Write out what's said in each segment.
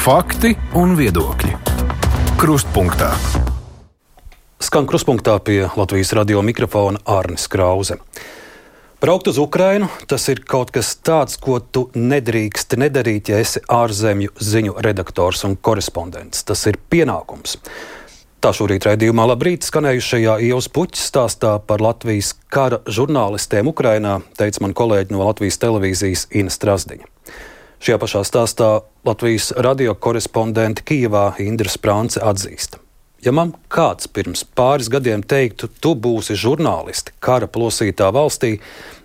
Fakti un viedokļi. Krustpunktā. Skan krustpunktā pie Latvijas radio mikrofona Arnis Krause. Braukt uz Ukrajinu tas ir kaut kas tāds, ko tu nedrīkst nedarīt, ja esi ārzemju ziņu redaktors un korespondents. Tas ir pienākums. Tā šorīt raidījumā Labrīt skanējušajā Ievas puķis stāstā par Latvijas kara žurnālistiem Ukrainā, teica man kolēģi no Latvijas televīzijas Ina Strasdiņa. Šajā pašā stāstā Latvijas radio korespondente Kijavā Indra Sprānce atzīst. Ja man kāds pirms pāris gadiem teiktu, tu būsi žurnālisti kara plosītā valstī,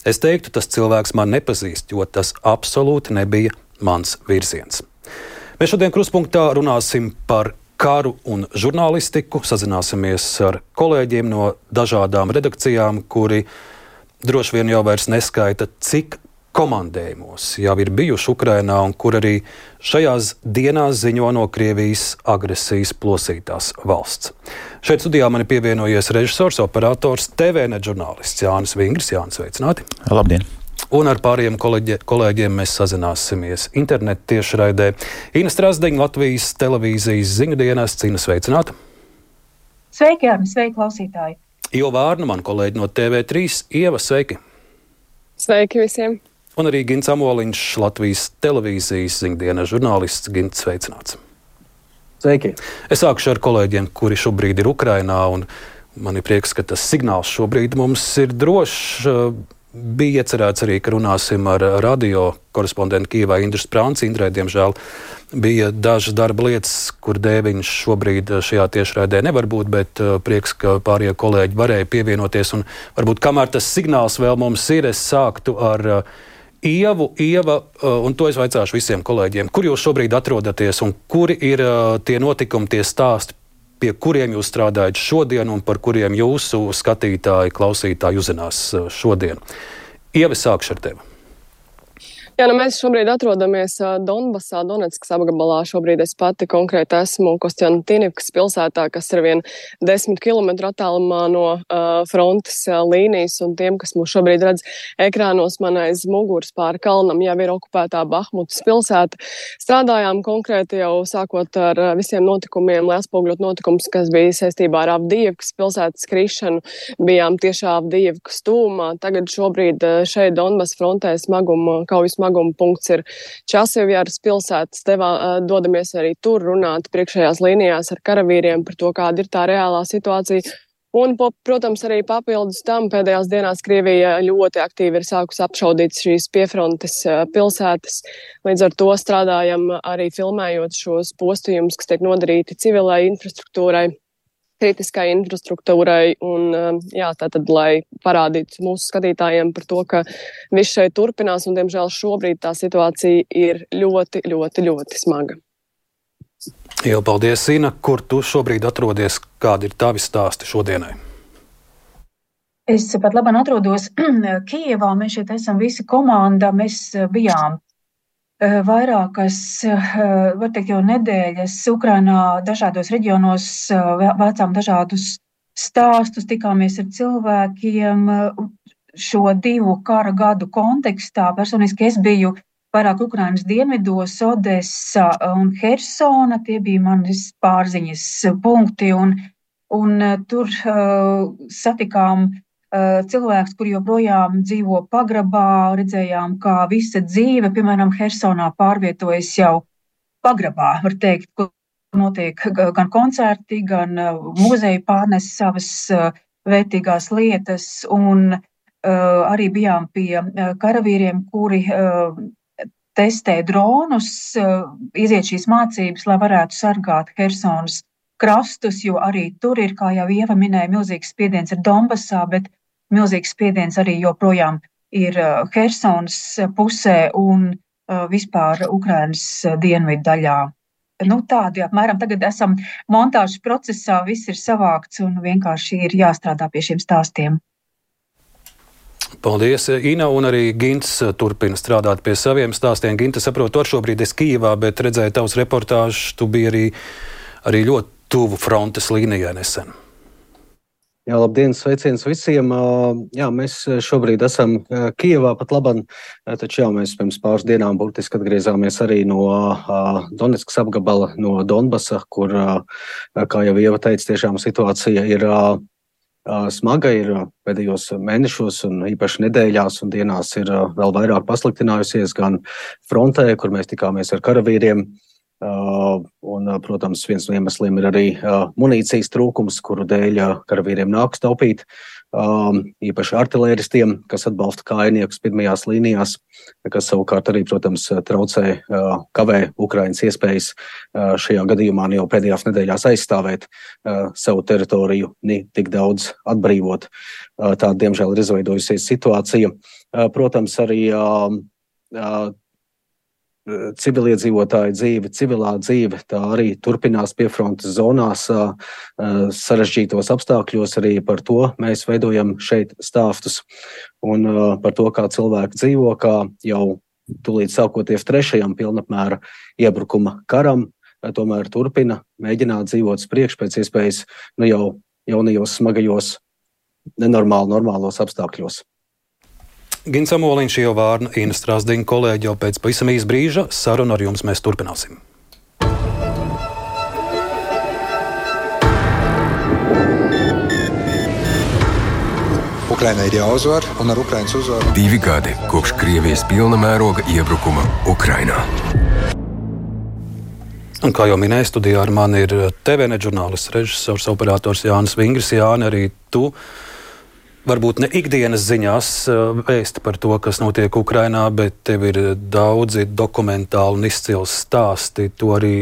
es teiktu, tas cilvēks man nepazīst, jo tas absolūti nebija mans virziens. Mēs šodien kruspunktā runāsim par karu un žurnālistiku. Sazināsimies ar kolēģiem no dažādām redakcijām, kuri droši vien jau neskaita, cik komandējumos jau ir bijuši Ukrainā un kur arī šajās dienās ziņo no Krievijas agresijas plosītās valsts. Šeit studijā man ir pievienojies režisors, operators, TV nežurnālists Jānis Vingrs. Jānis, sveicināti! Labdien! Un ar pārējiem kolēģi, kolēģiem mēs sazināsimies internetā tiešraidē. Ina Strasdeņa, Latvijas televīzijas ziņu dienas, cīna sveicināta. Sveiki, Arni, sveiki, klausītāji! Jo Vārna, man kolēģi no TV3, Ieva, sveiki! Sveiki visiem! Un arī Gins Amoliņš, Latvijas televīzijas ziņu dienas žurnālists, Gins sveicināts. Sveiki! Es sākušu ar kolēģiem, kuri šobrīd ir Ukrainā. Man ir prieks, ka tas signāls šobrīd mums ir drošs bija iecerēts arī, ka runāsim ar radio korespondentu Kīvā Indru Sprānci. Indrē, diemžēl, bija dažas darba lietas, kur dēviņš šobrīd šajā tiešraidē nevar būt, bet uh, prieks, ka pārējie kolēģi varēja pievienoties. Un varbūt kamēr tas signāls vēl mums ir, es sāktu ar uh, Ievu, Ieva, uh, un to es vaicāšu visiem kolēģiem, kur jūs šobrīd atrodaties un kuri ir tie notikumi, tie stāsti, pie kuriem jūs strādājat šodien un par kuriem jūsu skatītāji, klausītāji uzzinās eh, šodien. Ievis sākšu ar tevi. Jā, nu mēs šobrīd atrodamies Donbasā, Donetskas apgabalā. Šobrīd es pati konkrēti esmu Kostjantīnivkas pilsētā, kas ir vien desmit kilometru attālumā no uh, frontes uh, līnijas. Un tiem, kas mūs šobrīd redz ekrānos, man aiz muguras pāri kalnam jau ir okupētā Bahmutas pilsēta. Strādājām konkrēti jau sākot ar visiem notikumiem, lai atspogļot notikumus, kas bija saistībā ar Avdijevkas pilsētas krišanu. Bijām tiešā Avdijevkas tūmā. Tagad šobrīd šeit Donbas frontē smaguma kaujas smaguma punkts ir Časevjāras pilsētas. Tevā dodamies arī tur runāt priekšējās līnijās ar karavīriem par to, kāda ir tā reālā situācija. Un, protams, arī papildus tam pēdējās dienās Krievija ļoti aktīvi ir sākusi apšaudīt šīs piefrontes pilsētas. Līdz ar to strādājam arī filmējot šos postījumus, kas tiek nodarīti civilai infrastruktūrai kritiskai infrastruktūrai un, um, jā, tātad, lai parādītu mūsu skatītājiem par to, ka viss šeit turpinās un, diemžēl, šobrīd tā situācija ir ļoti, ļoti, ļoti smaga. Jau paldies, Sina, kur tu šobrīd atrodies, kādi ir tavi stāsti šodienai? Es pat labi atrodos Kijevā. Mēs šeit esam visi komanda. Mēs bijām Eh, vairākas, eh, var teikt, jau nedēļas Ukrainā dažādos reģionos eh, vācām dažādus stāstus, tikāmies ar cilvēkiem šo divu kara gadu kontekstā. Personiski es biju vairāk Ukrainas dienvidos, Odessa un Hersona. Tie bija manis pārziņas punkti, un, un tur uh, satikām uh, Eh, cilvēks, kur joprojām dzīvo pagrabā, redzējām, kā visa dzīve, piemēram, Hersonā pārvietojas jau pagrabā, var teikt, kur notiek gan koncerti, gan eh, muzeja pārnes savas eh, vērtīgās lietas, un arī bijām pie karavīriem, kuri testē dronus, iziet šīs mācības, lai varētu sargāt Hersonas krastus, jo arī tur ir, kā jau Ieva minēja, milzīgs spiediens ir Donbasā, bet milzīgs spiediens arī joprojām ir uh, Helsinas pusē un uh, vispār Ukrainas uh, dienvidu daļā. Nu, tādi apmēram tagad esam montāžas procesā, viss ir savākts un vienkārši ir jāstrādā pie šiem stāstiem. Paldies, Ina, un arī Gins turpina strādāt pie saviem stāstiem. Ginta, saprotu, ar šobrīd es Kīvā, bet redzēju tavus reportāžus, tu biji arī, arī ļoti tuvu frontes līnijai nesen. Jā, labdien, sveiciens visiem. Jā, mēs šobrīd esam Kijevā pat labam, taču jā, mēs pirms pāris dienām burtiski atgriezāmies arī no Donetskas apgabala, no Donbasa, kur, kā jau Ieva teica, tiešām situācija ir smaga, ir pēdējos mēnešos un īpaši nedēļās un dienās ir vēl vairāk pasliktinājusies gan frontē, kur mēs tikāmies ar karavīriem, Uh, un, uh, protams, viens no iemesliem ir arī uh, munīcijas trūkums, kuru dēļ karavīriem nāks taupīt. Um, īpaši artilēristiem, kas atbalsta kājniekus pirmajās līnijās, kas savukārt arī, protams, traucē, kavē Ukraiņas iespējas šajā gadījumā jau pēdējās nedēļās aizstāvēt savu teritoriju, ne tik daudz atbrīvot. Tā, diemžēl, ir izveidojusies situācija. Protams, arī um, civiliedzīvotāju dzīve, civilā dzīve, tā arī turpinās piefrontes zonās, sarežģītos apstākļos. Arī par to mēs veidojam šeit stāstus un par to, kā cilvēki dzīvo, kā jau tūlīt sākoties trešajam pilnapmēra iebrukuma karam, tomēr turpina mēģināt dzīvot uz priekšu pēc iespējas nu jau jaunajos, smagajos, nenormāli normālos apstākļos. Gins Amoliņš, jau Vārna, Ina Strasdiņa kolēģi jau pēc pavisam īsa brīža sarunu ar jums mēs turpināsim. Ukraiņai ir jāuzvar, un ar Ukraiņas uzvaru divi gadi kopš Krievijas pilna mēroga iebrukuma Ukraiņā. Un, kā jau minēju, studijā ar mani ir TVN žurnālists, režisors, operators Jānis Vingrs. Jāni, arī tu varbūt ne ikdienas ziņās eh, vēsti par to, kas notiek Ukrajinā, bet tev ir daudzi dokumentāli un izcili stāsti. Tu arī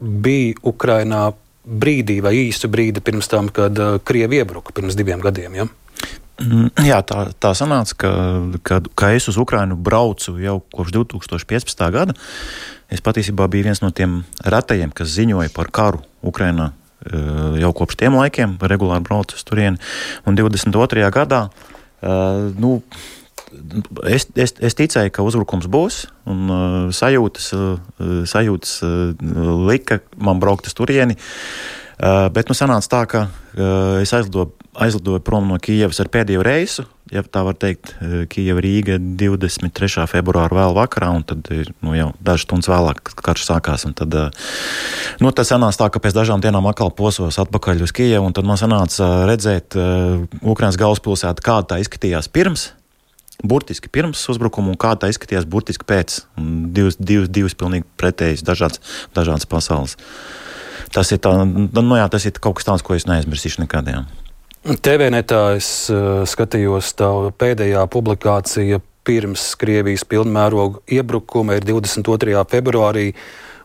biji Ukrajinā brīdī vai īsu brīdi pirms tam, kad eh, Krievija iebruka pirms diviem gadiem. Ja? Mm, jā, tā, tā sanāca, ka, ka, ka es uz Ukrajinu braucu jau kopš 2015. gada. Es patiesībā biju viens no tiem retajiem, kas ziņoja par karu Ukrajinā Eh, jau kopš tiem laikiem, regulāri braucu uz turieni. Un 22. gadā, nu, es, es, es ticēju, ka uzbrukums būs, un sajūtas, sajūtas lika man braukt uz turieni. Uh, bet nu sanāca tā, ka uh, es aizlidoju aizlidoju prom no Kijavas ar pēdējo reisu, ja tā var teikt, eh, Kijava Rīga 23. februāra vēl vakarā, un tad nu, jau dažas stundas vēlāk karš sākās. Tad, eh, nu, tas sanāca tā, ka pēc dažām dienām atkal posos atpakaļ uz Kijavu, un tad man sanāca redzēt Ukrainas galvaspilsētu, kāda tā izskatījās pirms. Burtiski pirms uzbrukuma, un kā tā izskatījās burtiski pēc. Divas, divas, divas pilnīgi pretējas, dažādas, dažādas pasaules. Tas ir, tā, nu, jā, tas ir kaut kas tāds, ko es neaizmirsīšu nekad. Jā. TVNetā es uh, skatījos tā pēdējā publikācija pirms Krievijas pilnmēroga iebrukuma ir 22. februārī,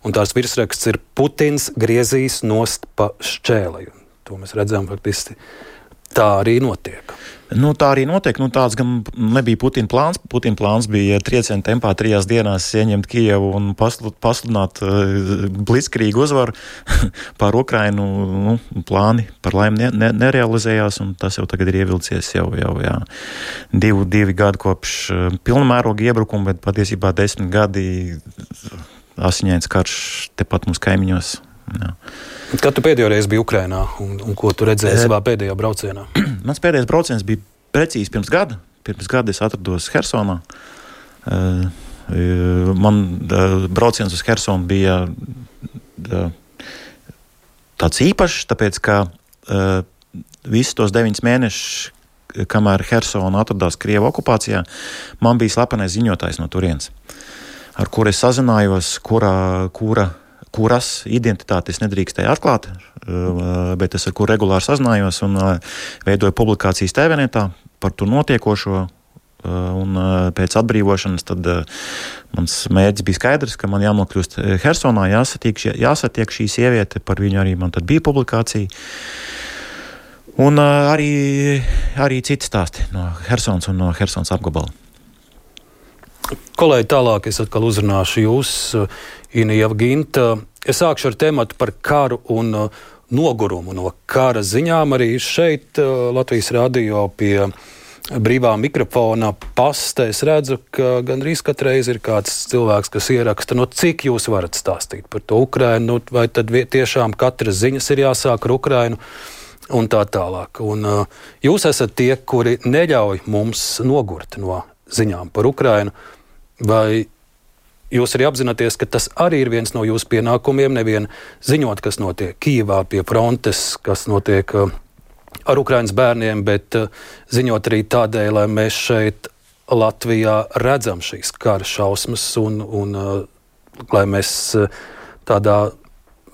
un tās virsraksts ir Putins griezīs nost pa šķēlēju. To mēs redzam faktiski tā arī notiek. Nu, tā arī notiek. Nu, tāds gan nebija Putina plāns. Putina plāns bija trieciena tempā trijās dienās ieņemt Kijevu un pasludināt uh, blitzkrīgu uzvaru pār Ukrainu. Nu, plāni par laimi ne, ne, nerealizējās, un tas jau tagad ir ievilcies jau, jau jā, divu, divi gadi kopš uh, pilnmēroga iebrukuma, bet patiesībā desmit gadi asiņains karš tepat mums kaimiņos. Jā. Kad tu pēdējo reizi biji Ukrajinā un, un ko tu redzēji savā pēdējā braucienā? Mans pēdējais brauciens bija precīzi pirms gada. Pirms gada es atrados Helsonā. E, e, man brauciens uz Helsonu bija tāds īpašs, tāpēc ka visus tos deviņus mēnešus, kamēr Helsona atradās Krievijas okupācijā, man bija slepenais ziņotājs no turienes, ar kuru es sazinājos, kura, kura kuras identitāti es nedrīkstēju atklāt, bet es ar kuru regulāri sazinājos un veidoju publikācijas TVNetā par to notiekošo. Uh, un pēc atbrīvošanas tad mans mērķis bija skaidrs, ka man jānokļūst Helsonā, jāsatiek, jāsatiek šī sieviete, par viņu arī man bija publikācija. Un arī, arī citi stāsti no Helsonas un no Helsonas apgabala. Kolēģi, tālāk es atkal uzrunāšu jūs, Ina Javginta. Es sākšu ar tematu par karu un uh, nogurumu no kara ziņām. Arī šeit uh, Latvijas radio pie brīvā mikrofona pastē es redzu, ka gandrīz katru reizi ir kāds cilvēks, kas ieraksta, no cik jūs varat stāstīt par to Ukrainu, nu, vai tad tiešām katras ziņas ir jāsāk ar Ukrainu. un tā tālāk. Un, uh, jūs esat tie, kuri neļauj mums nogurt no ziņām par Ukrajinu. Vai jūs arī apzināties, ka tas arī ir viens no jūsu pienākumiem? Nevien ziņot, kas notiek Kijavā pie frontes, kas notiek uh, ar Ukraiņas bērniem, bet uh, ziņot arī tādēļ, lai mēs šeit Latvijā redzam šīs kara šausmas un, un uh, lai mēs tādā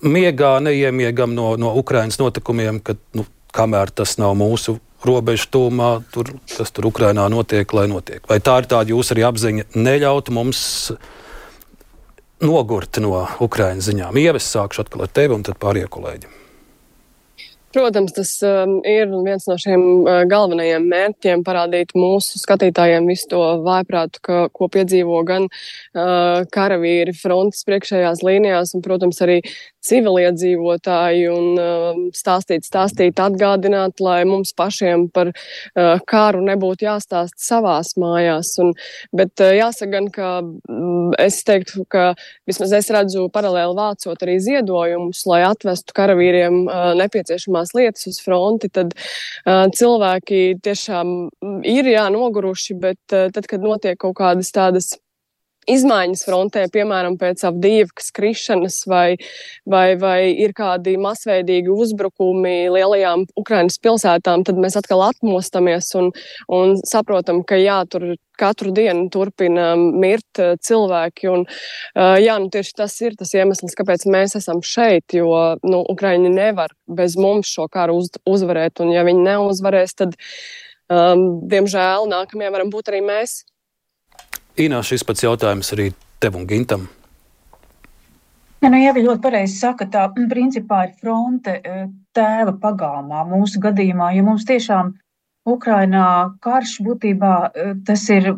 miegā neiemiegam no, no Ukraiņas notikumiem, ka nu, kamēr tas nav mūsu robežu tūmā, tur, kas tur Ukrainā notiek, lai notiek. Vai tā ir tāda jūsu arī apziņa neļaut mums nogurt no Ukraiņas ziņām? Ieves sākšu atkal ar tevi un tad pārējie kolēģi. Protams, tas um, ir viens no šiem uh, galvenajiem mērķiem parādīt mūsu skatītājiem visu to vājprātu, ka, ko piedzīvo gan uh, karavīri frontes priekšējās līnijās, un, protams, arī civiliedzīvotāji un uh, stāstīt, stāstīt, atgādināt, lai mums pašiem par uh, kāru nebūtu jāstāst savās mājās. Un, bet uh, jāsaka gan, ka mm, es teiktu, ka vismaz es redzu paralēli vācot arī ziedojumus, lai atvestu karavīriem uh, nepieciešamās lietas uz fronti, tad cilvēki tiešām mm, ir jā, noguruši, bet tad, kad notiek kaut kādas tādas izmaiņas frontē, piemēram, pēc Avdīvkas krišanas, vai, vai, vai ir kādi masveidīgi uzbrukumi lielajām Ukrainas pilsētām, tad mēs atkal atmostamies un, un saprotam, ka jā, tur katru dienu turpina mirt eh, cilvēki. Un, uh, jā, nu tieši tas ir tas iemesls, kāpēc mēs esam šeit, jo nu, Ukraiņi nevar bez mums šo karu uz, uzvarēt, un ja viņi neuzvarēs, tad, um, diemžēl, nākamie varam būt arī mēs. Inā, šis pats jautājums arī tev un Gintam. Ja, nu, Ievi ļoti pareizi saka, tā principā ir fronte e, tēva pagalmā mūsu gadījumā, jo mums tiešām Ukrainā karš būtībā e, tas ir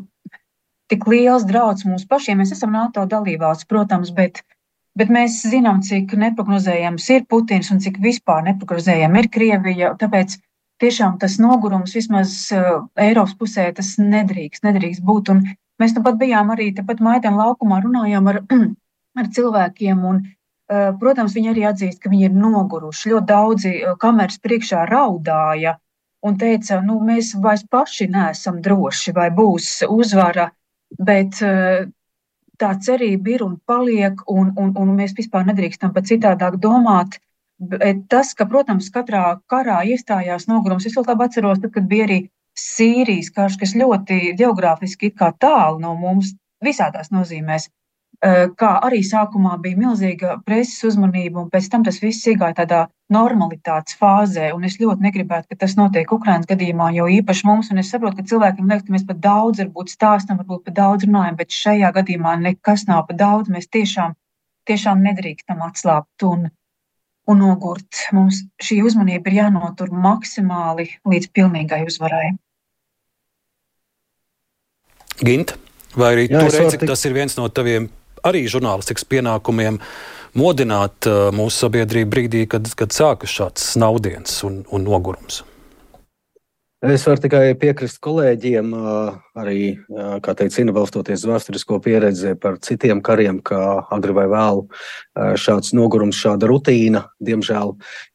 tik liels drauds mums pašiem. Mēs esam NATO dalībvalsts, protams, bet, bet mēs zinām, cik neprognozējams ir Putins un cik vispār neprognozējama ir Krievija. Tāpēc tiešām tas nogurums vismaz uh, Eiropas pusē tas nedrīkst, nedrīkst būt. Un Mēs nu pat bijām arī tepat Maidana laukumā, runājām ar, ar cilvēkiem. Un, uh, protams, viņi arī atzīst, ka viņi ir noguruši. Ļoti daudzi uh, kameras priekšā raudāja un teica, nu, mēs vairs paši neesam droši, vai būs uzvara. Bet tā cerība ir un paliek, un, un, un mēs vispār nedrīkstam pat citādāk domāt. Bet tas, ka, protams, katrā karā iestājās nogurums, es vēl labi atceros, tad, kad bija arī Sīrijas karš, kas ļoti geogrāfiski ir tālu no mums visādās nozīmēs. Kā arī sākumā bija milzīga preses uzmanība, un pēc tam tas viss iegāja tādā normalitātes fāzē. Es ļoti negribētu, ka tas notiek Ukraiņas gadījumā, jo īpaši mums, un es saprotu, ka cilvēkiem liekas, ka mēs pat daudz varbūt stāstam, varbūt pat daudz runājam, bet šajā gadījumā nekas nav pa daudz. Mēs tiešām, tiešām nedrīkstam atslābt. Un, un nogurt. Mums šī uzmanība ir jānotur maksimāli līdz pilnīgai uzvarai. Gint, vai arī Jā, tu redzi, ka tas ir viens no taviem arī žurnālistikas pienākumiem modināt uh, mūsu sabiedrību brīdī, kad, kad sākas šāds naudiens un, un nogurums? Es varu tikai piekrist kolēģiem, arī, kā teica Inna, balstoties uz vēsturisko pieredzi par citiem kariem, ka agri vai vēlu šāds nogurums, šāda rutīna, diemžēl,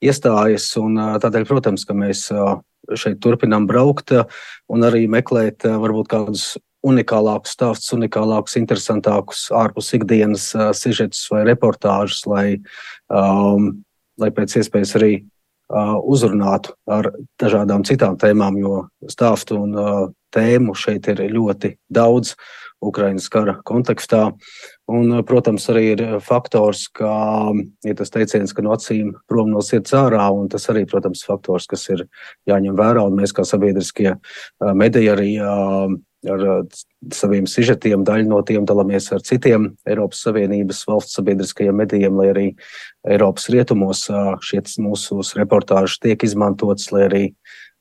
iestājas. Un tādēļ, protams, ka mēs šeit turpinām braukt un arī meklēt varbūt kādus unikālākus stāstus, unikālākus, interesantākus ārpus ikdienas sižetus vai reportāžus, lai, um, lai pēc iespējas arī uzrunātu ar dažādām citām tēmām, jo stāstu un tēmu šeit ir ļoti daudz Ukraiņas kara kontekstā. Un, protams, arī ir faktors, ka ir tas teiciens, ka no acīm prom no sirds ārā, un tas arī, protams, faktors, kas ir jāņem vērā, un mēs kā sabiedriskie mediji arī ar saviem sižetiem, daļu no tiem dalāmies ar citiem Eiropas Savienības valsts sabiedriskajiem medijiem, lai arī Eiropas rietumos šīs mūsu reportāžas tiek izmantotas, lai arī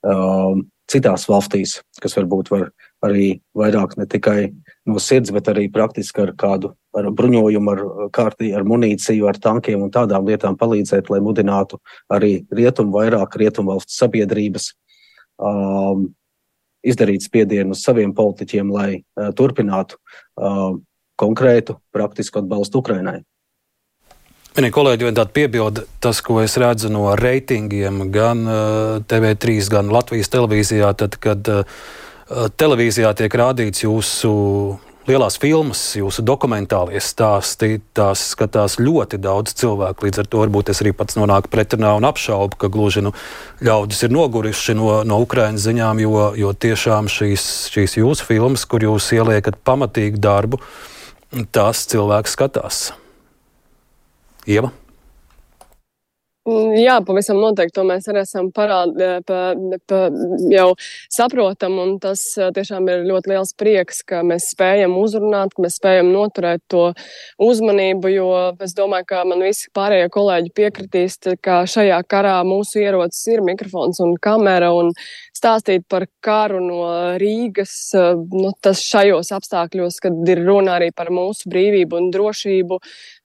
um, citās valstīs, kas varbūt var arī vairāk ne tikai no sirds, bet arī praktiski ar kādu ar bruņojumu, ar kārtī, ar munīciju, ar tankiem un tādām lietām palīdzēt, lai mudinātu arī rietumu vairāk rietumu valsts sabiedrības um, izdarīt spiedienu uz saviem politiķiem, lai uh, turpinātu uh, konkrētu praktisku atbalstu Ukrainai. Manī kolēģi vien tādu piebildu, tas, ko es redzu no reitingiem gan TV3, gan Latvijas televīzijā, tad, kad televīzijā tiek rādīts jūsu lielās filmas, jūsu dokumentālie stāsti, tās skatās ļoti daudz cilvēku. Līdz ar to varbūt es arī pats nonāku pretrunā un apšaubu, ka gluži nu, ļaudis ir noguruši no, no Ukraiņas ziņām, jo, jo tiešām šīs, šīs jūsu filmas, kur jūs ieliekat pamatīgu darbu, tās cilvēks skatās. Ieva? Mm, jā, pavisam noteikti to mēs arī esam parādi, pa, pa, jau saprotam, un tas tiešām ir ļoti liels prieks, ka mēs spējam uzrunāt, ka mēs spējam noturēt to uzmanību, jo es domāju, ka man visi pārējie kolēģi piekritīs, ka šajā karā mūsu ierocis ir mikrofons un kamera, un stāstīt par karu no Rīgas, nu, tas šajos apstākļos, kad ir runa arī par mūsu brīvību un drošību,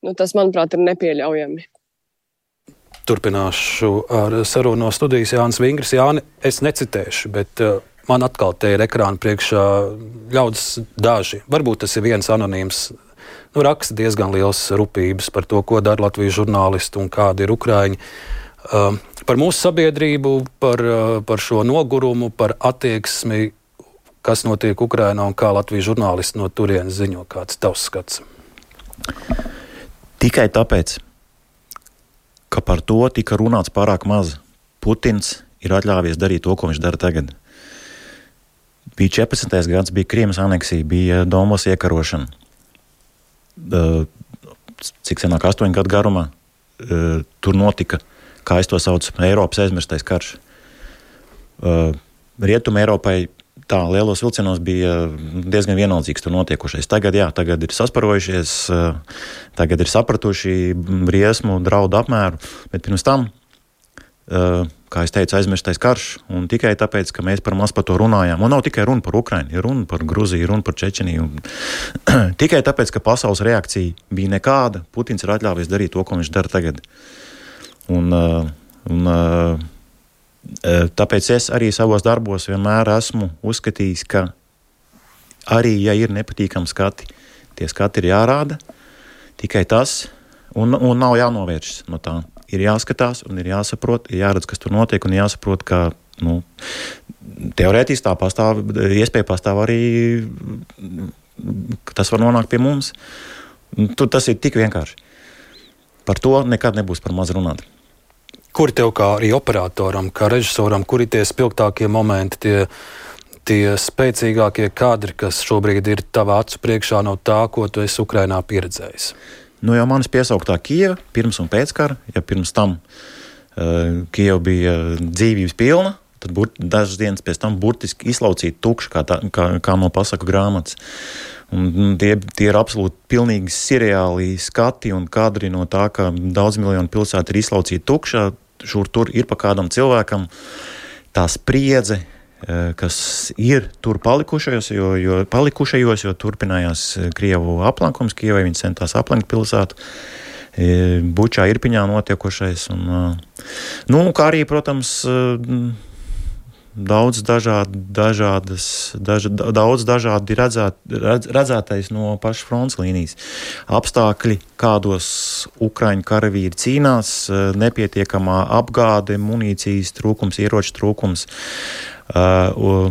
nu, tas, manuprāt, ir nepieļaujami. Turpināšu ar sarunu no studijas Jānis Vingrs. Jāni, es necitēšu, bet uh, man atkal te ir ekrāna priekšā ļaudis daži. Varbūt tas ir viens anonīms. Nu, raksta diezgan liels rūpības par to, ko dara Latvijas žurnālisti un kādi ir Ukrāņi. Uh, par mūsu sabiedrību, par, uh, par šo nogurumu, par attieksmi, kas notiek Ukrajinā un kā Latvijas žurnālisti no turienes ziņo. Kāds ir tavs skats? Tikai tāpēc, ka par to tika runāts pārāk maz. Putins ir atļāvies darīt to, ko viņš dara tagad. Bija 14. gads, bija Kriemas aneksija, bija Domas iekarošana. Cik senāk, 8 gadu garumā, tur notika, kā es to saucu, Eiropas aizmirstais karš. Rietumē Eiropai tā lielos vilcienos bija diezgan vienaldzīgs tur notiekošais. Tagad, jā, tagad ir sasparojušies, eh, tagad ir sapratuši briesmu, draudu apmēru, bet pirms tam. Uh, kā jau teicu, aizmirstais karš. Un tikai tāpēc, ka mēs par maz par to runājām. Un nav tikai runa par Ukrajinu, ir runa par Grūziju, runa par Čečeniju. tikai tāpēc, ka pasaules reakcija bija nekāda, Putins ir atļāvies darīt to, ko viņš dara tagad. Un, uh, un, Tāpēc es arī savos darbos vienmēr esmu uzskatījis, ka arī, ja ir nepatīkami skati, tie skati ir jārāda. Tikai tas, un, un nav jānovēršas no tā. Ir jāskatās, un ir jāsaprot, ir jāredz, kas tur notiek, un jāsaprot, ka nu, teorētiski tā pastāv, iespēja pastāv arī, ka tas var nonākt pie mums. Tur tas ir tik vienkārši. Par to nekad nebūs par maz runāt. Kur tev kā arī operatoram, kā režisoram, kur ir tie spilgtākie momenti, tie, tie spēcīgākie kadri, kas šobrīd ir tavā acu priekšā no tā, ko tu esi Ukrainā pieredzējis? Nu, jau manis piesauktā Kieva pirms un pēc kara, ja pirms tam uh, Kieva bija dzīvības pilna, tad dažas dienas pēc tam burtiski izlaucīta tukša, kā, tā, kā, kā no pasaku grāmatas. Un tie, tie ir absolūti pilnīgi seriāli skati un kadri no tā, ka daudz miljonu pilsētu ir izlaucīta tukša šur tur ir pa kādam cilvēkam tā spriedze, e, kas ir tur palikušajos, jo, jo, palikušajos, jo turpinājās e, Krievu aplankums, Kievai viņi centās aplenkt pilsētu. E, Bučā ir piņā notiekošais. Un, nu, kā arī, protams, daudz dažādi, dažādas, daž, daudz dažādi redzēt, redz, redzētais no pašas fronts līnijas. Apstākļi, kādos Ukrāņu karavīri cīnās, nepietiekamā apgāde, munīcijas trūkums, ieroču trūkums. Uh,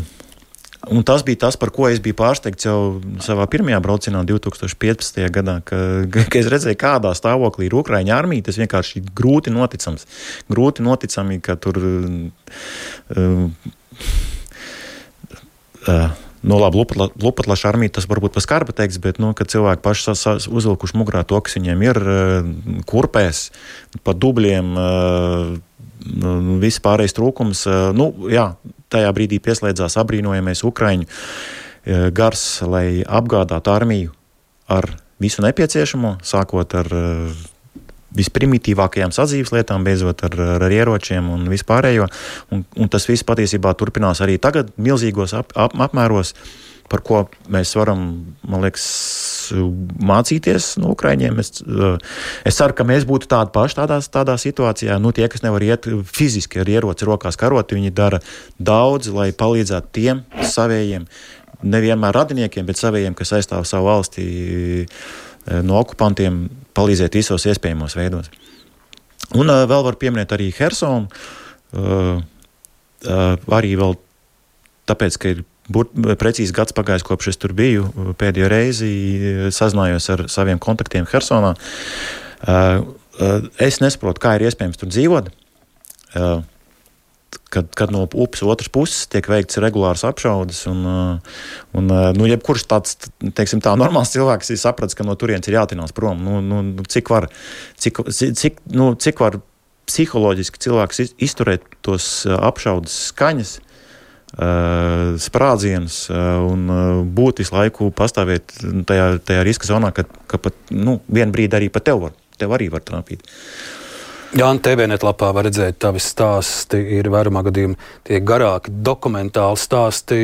Un tas bija tas, par ko es biju pārsteigts jau savā pirmajā braucienā, 2015. gadā, ka, ka es redzēju, kādā stāvoklī ir Ukrāņu armija. Tas vienkārši ir grūti noticams. Grūti noticami, ka tur. Uh, uh, Nu, labi, Lupatlaša armija tas varbūt pa skarba teiks, bet, nu, cilvēki paši uzvilkuši mugurā to, kas viņiem ir, kurpēs, pa dubļiem, viss pārējais trūkums. Nu, jā, tajā brīdī pieslēdzās apbrīnojamais Ukraiņu e, gars, lai apgādātu armiju ar visu nepieciešamo, sākot ar e, visprimitīvākajām sadzīves lietām, beidzot ar, ar ieročiem un vispārējo. Un, un tas viss patiesībā turpinās arī tagad, milzīgos ap, ap, apmēros, par ko mēs varam, man liekas, mācīties no Ukraiņiem. Es, eh, es ceru, ka mēs būtu tādi paši tādā, tādā situācijā. Nu, tie, kas nevar iet fiziski ar ieroci rokās karot, viņi dara daudz, lai palīdzētu tiem savējiem, nevienmēr radiniekiem, bet savējiem, kas aizstāv savu valsti eh, no okupantiem. palīdzēt visos iespējamos veidos. Un uh, vēl var pieminēt arī Hersonu. Uh, uh, arī vēl tāpēc, ka ir būt, precīzi gads pagājis, kopš es tur biju. Pēdējo reizi sazinājos ar saviem kontaktiem uh, es nesaprotu, kā ir iespējams tur dzīvot. Kad, kad no upes otras puses tiek veikts regulārs apšaudes. Un, un, nu, jebkurš tāds teiksim, tā, normāls cilvēks ir sapratis, ka no turienes ir jātinās prom. Nu, nu, nu cik, var, cik, cik, nu, cik var psiholoģiski cilvēks izturēt tos apšaudes skaņas? Sprādzienus un būt visu laiku pastāvēt tajā, tajā riska zonā, ka, ka pat nu, vienā brīdī arī pat tev, var, tev arī var trāpīt. Jā, un TVNet lapā var redzēt, tavi stāsti ir vairumā gadījumā tie garāki, dokumentāli stāsti.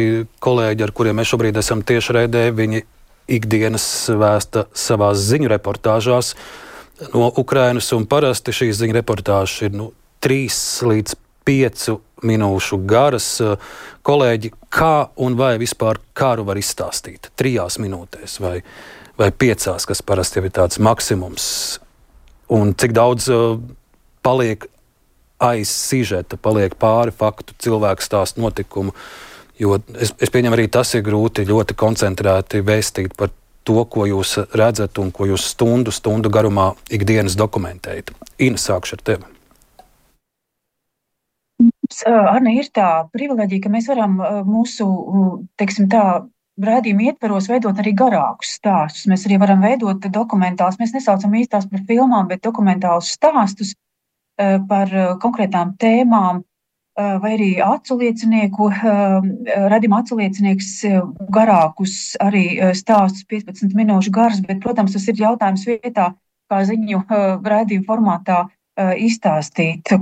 Kolēģi, ar kuriem mēs šobrīd esam tieši raidē, viņi ikdienas vēsta savās ziņu reportāžās no Ukrainas, un parasti šīs ziņu reportāžas ir nu, trīs līdz piecu minūšu garas. Kolēģi, kā un vai vispār kāru var izstāstīt? Trijās minūtēs vai, vai piecās, kas parasti ir tāds maksimums. Un cik daudz uh, paliek aiz sižeta, paliek pāri faktu, cilvēku stāstu notikumu. Jo es, es pieņemu, arī tas ir grūti ļoti koncentrēti vēstīt par to, ko jūs redzat un ko jūs stundu, stundu garumā ikdienas dokumentējat. Ina, sākšu ar tevi. Arne, ir tā privileģija, ka mēs varam mūsu, teiksim tā, rādījumu ietveros veidot arī garākus stāstus. Mēs arī varam veidot dokumentālus, mēs nesaucam īstās par filmām, bet dokumentālus stāstus, par konkrētām tēmām, vai arī acu liecinieku, radījuma acu liecinieks garākus arī stāstus 15 minūšu garus, bet, protams, tas ir jautājums vietā, kā ziņu raidījuma formātā izstāstīt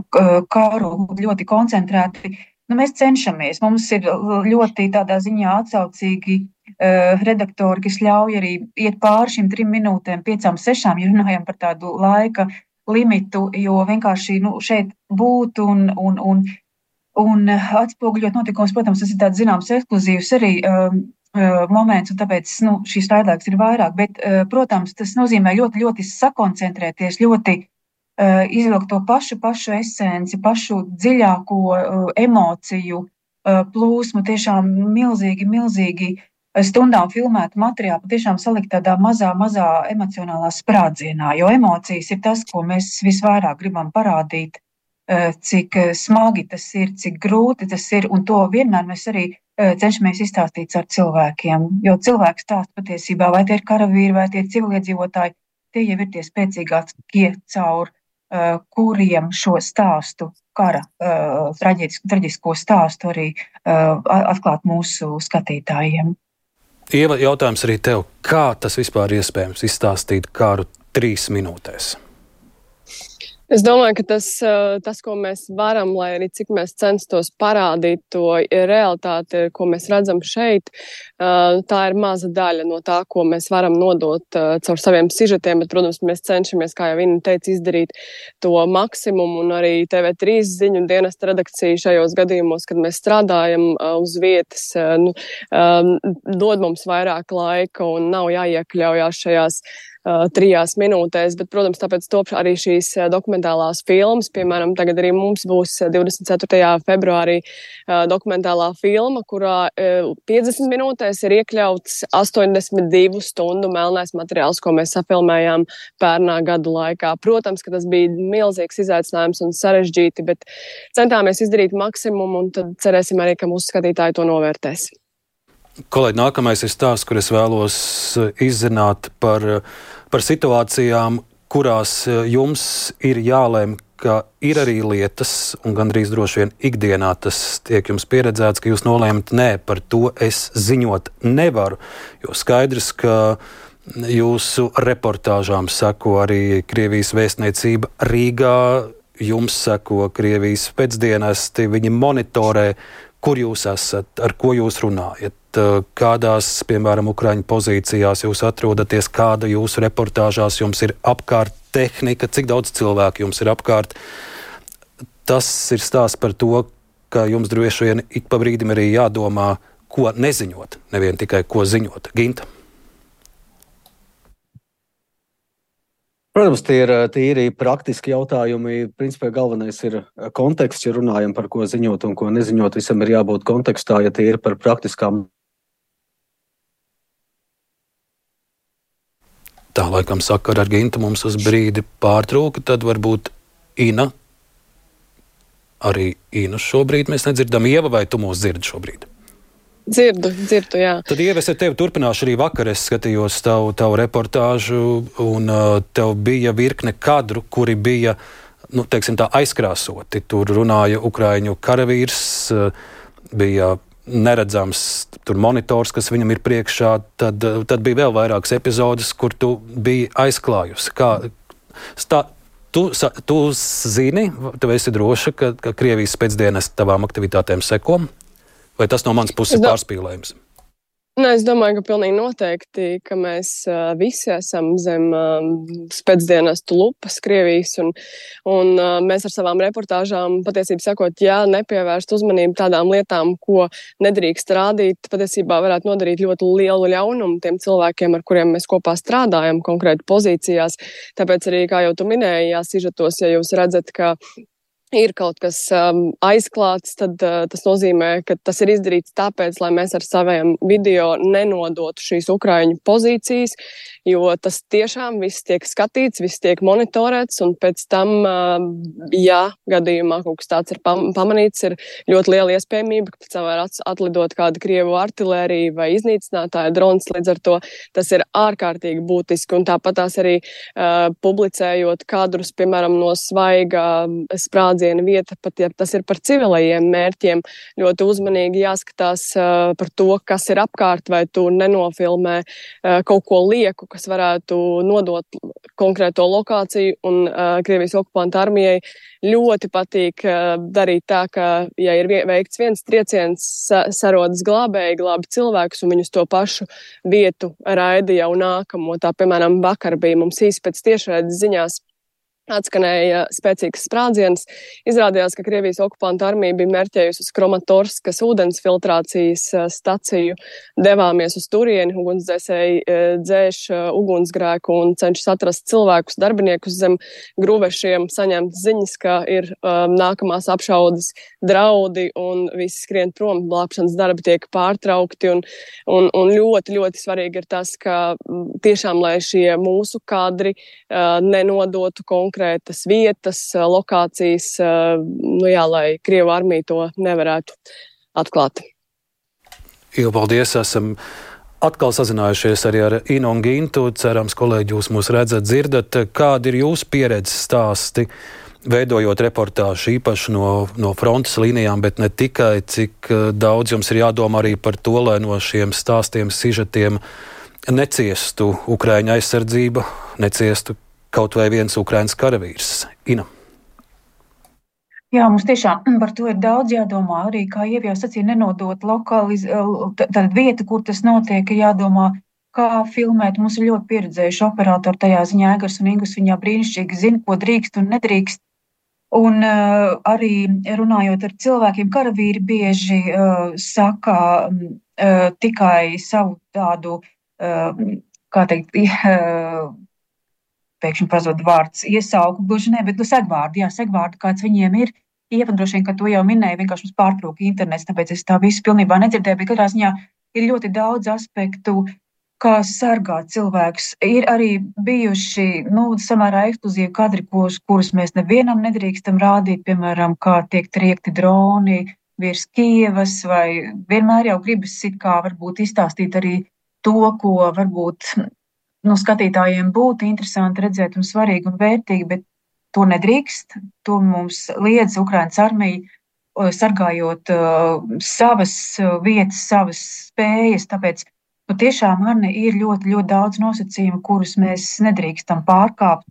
karu ļoti koncentrēti. Nu, mēs cenšamies. Mums ir ļoti tādā ziņā atsaucīgi redaktori, kas ļauj arī iet pāri šīm trim minūtēm, piecām, sešām, ja runājam par tādu laika limitu, jo vienkārši nu, šeit būt un, un, un, un atspoguļot notikumus, protams, tas ir tāds zināms ekskluzīvs arī um, moments, un tāpēc nu, šīs raidāks ir vairāk. Bet, protams, tas nozīmē ļoti, ļoti sakoncentrēties, ļoti izvilkt to pašu, pašu esenci, pašu dziļāko uh, emociju uh, plūsmu, tiešām milzīgi, milzīgi stundām filmētu materiālu patiešām salikt tādā mazā, mazā emocionālā sprādzienā, jo emocijas ir tas, ko mēs visvairāk gribam parādīt, eh, cik eh, smagi tas ir, cik grūti tas ir, un to vienmēr mēs arī eh, cenšamies izstāstīt ar cilvēkiem, jo cilvēks stāsta patiesībā, vai tie ir karavīri, vai tie ir civiliedzīvotāji, tie jau ir tie spēcīgākie caur kuriem šo stāstu, kara traģisko stāstu arī atklāt mūsu skatītājiem. Ieva, jautājums arī tev. Kā tas vispār iespējams izstāstīt kāru trīs minūtēs? Es domāju, ka tas, eh, tas, ko mēs varam, lai arī cik mēs censtos parādīt to realitāti, ko mēs redzam šeit, eh, tā ir maza daļa no tā, ko mēs varam nodot eh, caur saviem sižetiem. Bet, protams, mēs cenšamies, kā jau viņa teica, izdarīt to maksimumu. Un arī TV3 ziņu dienesta redakcija šajos gadījumos, kad mēs strādājam uz vietas, nu, dod mums vairāk laika un nav jāiekļaujās šajās uh, trijās minūtēs. Bet, protams, tāpēc top arī šīs dokumentālās filmas. Piemēram, tagad arī mums būs 24. februārī uh, dokumentālā filma, kurā uh, 50 minūtēs ir iekļauts 82 stundu melnais materiāls, ko mēs safilmējām pērnā gadu laikā. Protams, ka tas bija milzīgs izaicinājums un sarežģīti, bet centāmies izdarīt maksimumu un tad cerēsim arī, ka mūsu skatītāji to novērtēs. Kolēģi, nākamais ir stāsts, kur es vēlos eh, izzināt par, par situācijām, kurās eh, jums ir jālēm, ka ir arī lietas, un gandrīz droši vien ikdienā tas tiek jums pieredzēts, ka jūs nolēmat, nē, par to es ziņot nevaru. Jo skaidrs, ka jūsu reportāžām seko arī Krievijas vēstniecība Rīgā, jums seko Krievijas pēcdienesti, viņi monitorē, kur jūs esat, ar ko jūs runājat Eh, kādās, piemēram, Ukraiņu pozīcijās jūs atrodaties, kāda jūsu reportāžās jums ir apkārt tehnika, cik daudz cilvēku jums ir apkārt. Tas ir stāsts par to, ka jums droši vien ik pa brīdim arī jādomā, ko neziņot, nevien tikai ko ziņot. Ginta. Protams, tie ir tīri praktiski jautājumi. Principā galvenais ir konteksts, ja runājam par ko ziņot un ko neziņot. Visam ir jābūt kontekstā, ja tie ir par praktiskām. Tā laikam sakara ar Gintu mums uz brīdi pārtrūka, tad varbūt Ina. Arī Ina šobrīd mēs nedzirdam. Ieva, vai tu mūs dzirdi šobrīd? Dzirdu, dzirdu, jā. Tad, ja es ar tevi turpināšu arī vakar, es skatījos tavu, tavu reportāžu, un uh, tev bija virkne kadru, kuri bija nu, teiksim, tā, aizkrāsoti. Tur runāja Ukrāņu karavīrs, uh, bija neredzams tur monitors, kas viņam ir priekšā. Tad, uh, tad bija vēl vairākas epizodes, kur tu biji aizklājusi. Kā, stā, Tu, tu zini, tu esi droša, ka, ka Krievijas pēcdienas tavām aktivitātēm seko? Vai tas no manas puses ir pārspīlējums? Nē, es domāju, ka pilnīgi noteikti, ka mēs uh, visi esam zem uh, spēcdienestu lupas Krievijas, un, un uh, mēs ar savām reportāžām patiesībā sakot, ja nepievērst uzmanību tādām lietām, ko nedrīkst rādīt, patiesībā varētu nodarīt ļoti lielu ļaunumu tiem cilvēkiem, ar kuriem mēs kopā strādājam konkrēti pozīcijās. Tāpēc arī, kā jau tu minēji, jāsižetos, ja jūs redzat, ka ir kaut kas um, aizklāts, tad uh, tas nozīmē, ka tas ir izdarīts tāpēc, lai mēs ar saviem video nenodotu šīs ukraiņu pozīcijas, jo tas tiešām viss tiek skatīts, viss tiek monitorēts, un pēc tam, ja gadījumā kaut kas tāds ir pam pamanīts, ir ļoti liela iespējamība, ka pēc tam var atlidot kāda Krievu artilērija vai iznīcinātāja drons, līdz ar to tas ir ārkārtīgi būtiski, un tāpat tās arī uh, publicējot kadrus, piemēram, no svaiga sprādziena vieta, pat ja tas ir par civilajiem mērķiem, ļoti uzmanīgi jāskatās uh, par to, kas ir apkārt, vai tu nenofilmē uh, kaut ko lieku, kas varētu nodot konkrēto lokāciju. Un uh, Krievijas okupanta armijai ļoti patīk uh, darīt tā, ka, ja ir veikts viens trieciens, sa sarodas glābēji, glābi cilvēkus, un viņus to pašu vietu raida jau nākamo. Tā, piemēram, vakar bija mums īsi pēc tiešraides ziņās Atskanēja spēcīgs sprādziens. Izrādījās, ka Krievijas okupanta armija bija mērķējusi uz Kromatorskas ūdens filtrācijas eh, staciju. Devāmies uz turieni, ugunsdzēsēji eh, dzēš eh, ugunsgrēku un cenšas atrast cilvēkus, darbiniekus zem gruvešiem, saņemt ziņas, ka ir um, nākamās apšaudas draudi un visi skrien prom. Glābšanas darbi tiek pārtraukti un, un, un ļoti, ļoti svarīgi ir tas, ka tiešām, lai šie mūsu kadri uh, nenodotu konkrēti konkrētas vietas, lokācijas, nu jā, lai Krievu armija to nevarētu atklāt. Jo, paldies! Esam atkal sazinājušies arī ar Inu un Gintu. Cerams, kolēģi, jūs mūs redzat, dzirdat. Kādi ir jūsu pieredzes stāsti? Veidojot reportāžu īpaši no, no frontes līnijām, bet ne tikai, cik daudz jums ir jādomā arī par to, lai no šiem stāstiem, sižetiem neciestu Ukraiņa aizsardzība, neciestu kaut vai viens Ukraiņas karavīrs. Ina. Jā, mums tiešām par to ir daudz jādomā. Arī, kā jau jau sacīja, nenodot lokāliz, tādu vietu, kur tas notiek, ir jādomā, kā filmēt. Mums ir ļoti pieredzējuši operatori tajā ziņā, Egars un Ingus viņā brīnišķīgi zina, ko drīkst un nedrīkst. Un uh, arī runājot ar cilvēkiem, karavīri bieži uh, saka uh, tikai savu tādu, uh, kā teikt, uh, pēkšņi pazud vārds iesauku, gluži ne, bet nu, segvārdu, jā, segvārdu, kāds viņiem ir. Ieva droši vien, ka to jau minēja, vienkārši mums pārtrūka internets, tāpēc es tā visu pilnībā nedzirdēju, bet katrā ziņā ir ļoti daudz aspektu, kā sargāt cilvēkus. Ir arī bijuši nu, samērā ekskluzīvi kadri, kurus, kurus mēs nevienam nedrīkstam rādīt, piemēram, kā tiek triekti droni virs Kievas, vai vienmēr jau gribas it kā varbūt izstāstīt arī to, ko varbūt nu, skatītājiem būtu interesanti redzēt un svarīgi un vērtīgi, bet to nedrīkst. To mums liedz Ukraiņas armija, sargājot uh, savas vietas, savas spējas. Tāpēc nu, tiešām Arne, ir ļoti, ļoti daudz nosacījumu, kurus mēs nedrīkstam pārkāpt.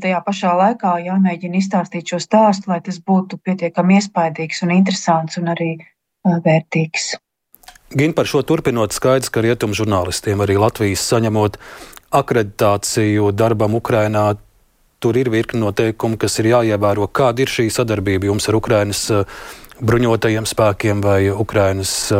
Tajā pašā laikā jāmēģina izstāstīt šo stāstu, lai tas būtu pietiekami iespaidīgs un interesants un arī uh, vērtīgs. Gan par šo turpinot, skaidrs, ka rietumu žurnālistiem arī Latvijas saņemot akreditāciju darbam Ukrainā. Tur ir virkni noteikumi, kas ir jāievēro. Kāda ir šī sadarbība jums ar Ukrainas uh, bruņotajiem spēkiem vai Ukrainas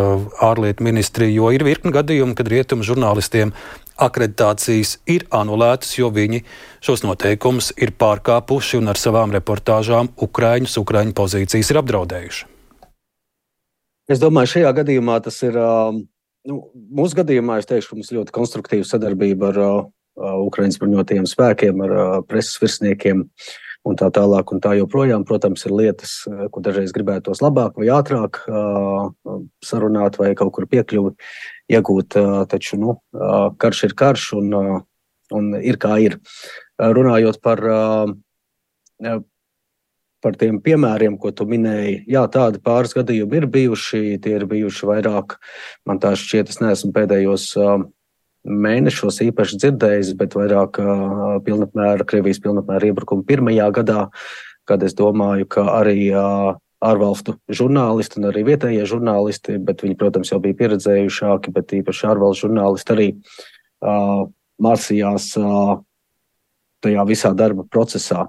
ārlietu ministriju, jo ir virkni gadījumu, kad rietumu žurnālistiem akreditācijas ir anulētas, jo viņi šos noteikumus ir pārkāpuši un ar savām reportāžām Ukraiņus, Ukraiņu pozīcijas ir apdraudējuši. Es domāju, šajā gadījumā tas ir. Nu, mūsu gadījumā es teikšu, ka mums ļoti konstruktīva sadarbība ar uh, Ukraiņas bruņotajiem spēkiem, ar uh, preses virsniekiem un tā tālāk. Un tā joprojām, protams, ir lietas, ko dažreiz gribētos labāk vai ātrāk uh, sarunāt vai kaut kur piekļuvi iegūt. Taču nu, karš ir karš un, un ir kā ir. Runājot par, par tiem piemēriem, ko tu minēji, jā, tādi pāris gadījumi ir bijuši. Tie ir bijuši vairāk, man tā šķiet, es neesmu pēdējos mēnešos īpaši dzirdējis, bet vairāk pilnapmēra, Krievijas pilnapmēra iebrukuma pirmajā gadā, kad es domāju, ka arī ārvalstu žurnālisti un arī vietējie žurnālisti, bet viņi, protams, jau bija pieredzējušāki, bet īpaši ārvalstu žurnālisti arī uh, mācījās uh, tajā visā darba procesā,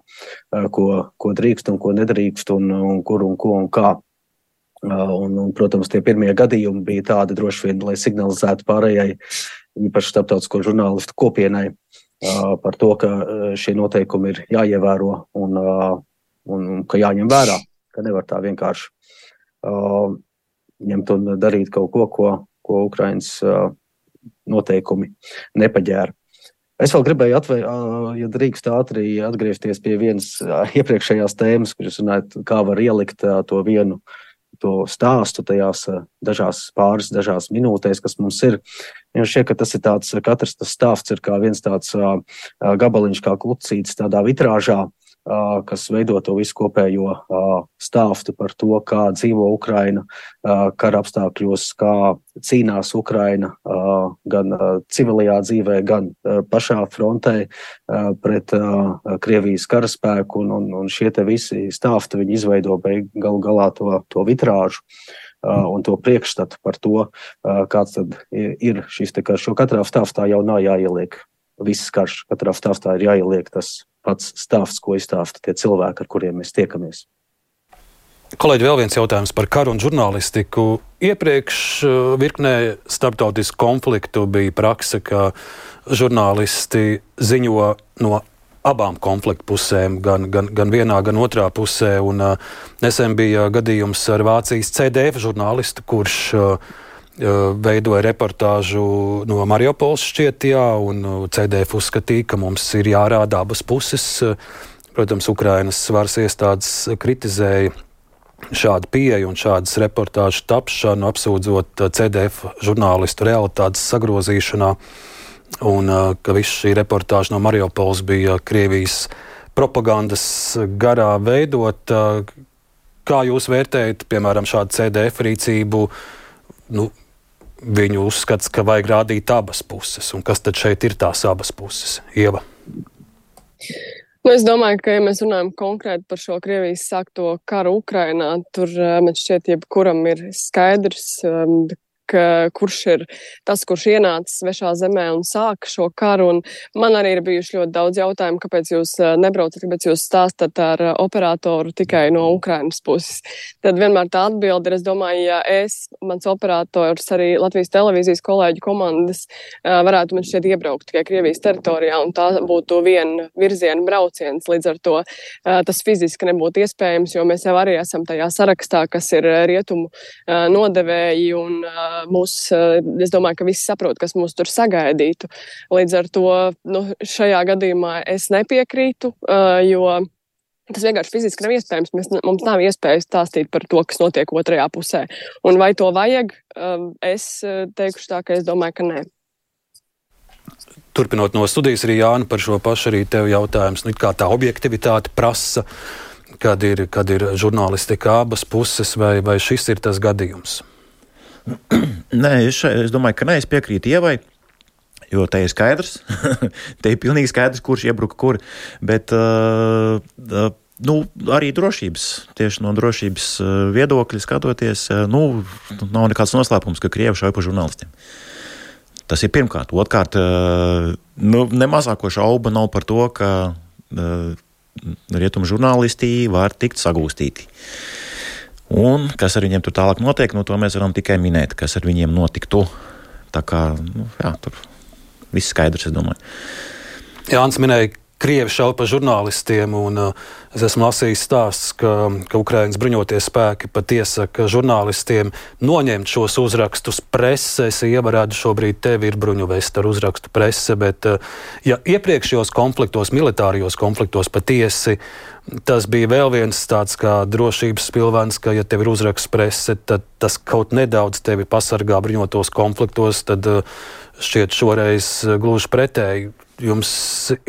ko, ko drīkst un ko nedrīkst, un, un kur un ko un kā. Un, un, protams, tie pirmie gadījumi bija tādi droši vien, lai signalizētu pārējai, īpaši starptautisko žurnālistu kopienai, par to, ka šie noteikumi ir jāievēro un, un, un ka jāņem vērā ka nevar tā vienkārši ņemt un darīt kaut ko, ko, ko Ukraiņas noteikumi nepaģēra. Es vēl gribēju, atvē, uh, ja drīkst ātri atgriezties pie vienas iepriekšējās tēmas, kur jūs runājat, kā var ielikt to vienu to stāstu tajās dažās pāris, dažās minūtēs, kas mums ir. Man šķiet, ka tas ir tāds, katrs tas stāsts ir kā viens tāds gabaliņš, kā klucīts tādā vitrāžā, kas veido to visu kopējo stāstu par to, kā dzīvo Ukraina kara apstākļos, kā cīnās Ukraina gan civilajā dzīvē, gan pašā frontē pret Krievijas karaspēku, un, un, un šie visi stāsti viņi izveido galu galā to, to vitrāžu. Un to priekšstatu par to, kāds ir šis te karš. Jo katrā stāstā jau nav jāieliek viss karš, katrā stāstā ir jāieliek tas pats stāsts, ko izstāsta tie cilvēki, ar kuriem mēs tiekamies. Kolēģi, vēl viens jautājums par karu un žurnālistiku. Iepriekš uh, virknē starptautisku konfliktu bija praksa, ka žurnālisti ziņo no abām konfliktu pusēm, gan, gan, gan vienā, gan otrā pusē. Un, uh, nesen bija gadījums ar Vācijas CDF žurnālistu, kurš uh, veidoja reportāžu no Mariupoles šķiet, jā, un CDF uzskatīja, ka mums ir jārāda abas puses. Protams, Ukrainas varas iestādes kritizēja šādu pieeju un šādas reportāžu tapšanu, apsūdzot CDF žurnālistu realitātes sagrozīšanā, un ka viss šī reportāža no Mariupoles bija Krievijas propagandas garā veidot. Kā jūs vērtējat, piemēram, šādu CDF rīcību? Nu, viņu uzskats, ka vajag rādīt abas puses. Un kas tad šeit ir tās abas puses? Ieva. Nu, es domāju, ka, ja mēs runājam konkrēti par šo Krievijas sākto karu Ukrainā, tur eh, man šķiet, jebkuram ir skaidrs, ka, kurš ir tas, kurš ienācis svešā zemē un sāka šo karu. Un man arī ir bijuši ļoti daudz jautājumu, kāpēc jūs eh, nebraucat, kāpēc jūs stāstat ar eh, operatoru tikai no Ukrainas puses. Tad vienmēr tā atbilde ir, es domāju, ja es, mans operators, arī Latvijas televīzijas kolēģu komandas eh, varētu man šķiet iebraukt tikai Krievijas teritorijā, un tā būtu viena virziena brauciens. Līdz ar to tas fiziski nebūtu iespējams, jo mēs jau arī esam tajā sarakstā, kas ir rietumu nodevēji un mūs, eh, es domāju, ka visi saprot, kas mūs tur sagaidītu. Līdz ar to nu, šajā gadījumā es nepiekrītu, eh, jo Tas vienkārši fiziski nav iespējams. Mēs, mums nav iespējas stāstīt par to, kas notiek otrajā pusē. Un vai to vajag? Eh, es teikšu tā, ka es domāju, ka nē. Turpinot no studijas, arī Jānis par šo pašu arī tev jautājums. Nu, kā tā objektivitāte prasa, kad ir, kad ir žurnālistika abas puses, vai, vai šis ir tas gadījums? Nē, es, es domāju, ka nē, es piekrītu Ievai. Jo te ir skaidrs, te ir pilnīgi skaidrs, kurš iebruka kur. Bet uh, uh, nu, arī drošības, tieši no drošības uh, viedokļa skatoties, uh, nu, nav nekāds noslēpums, ka Krievi šauj pa žurnālistiem. Tas ir pirmkārt. Otrkārt, uh, nu, nemazāko šaubu nav par to, ka uh, rietumu žurnālisti var tikt sagūstīti. Un kas ar viņiem tur tālāk notiek, no to mēs varam tikai minēt, kas ar viņiem notiktu. Tā kā nu, jā, tur viss skaidrs, es domāju. Jānis minēja, Krievi šauja pa žurnālistiem, un uh, es esmu lasījis stāstus, ka, ka Ukraiņas bruņoties spēki pat iesaka žurnālistiem noņemt šos uzrakstus presē. Es ievarētu šobrīd tevi ir bruņuvesta ar uzrakstu prese, bet uh, ja iepriekšējos konfliktos, militārijos konfliktos patiesi tas bija vēl viens tāds kā drošības pilvens, ka, ja tev ir uzraksts prese, tad tas kaut nedaudz tevi pasargā bruņotos konfliktos, tad uh, šķiet šoreiz gluži pretēji jums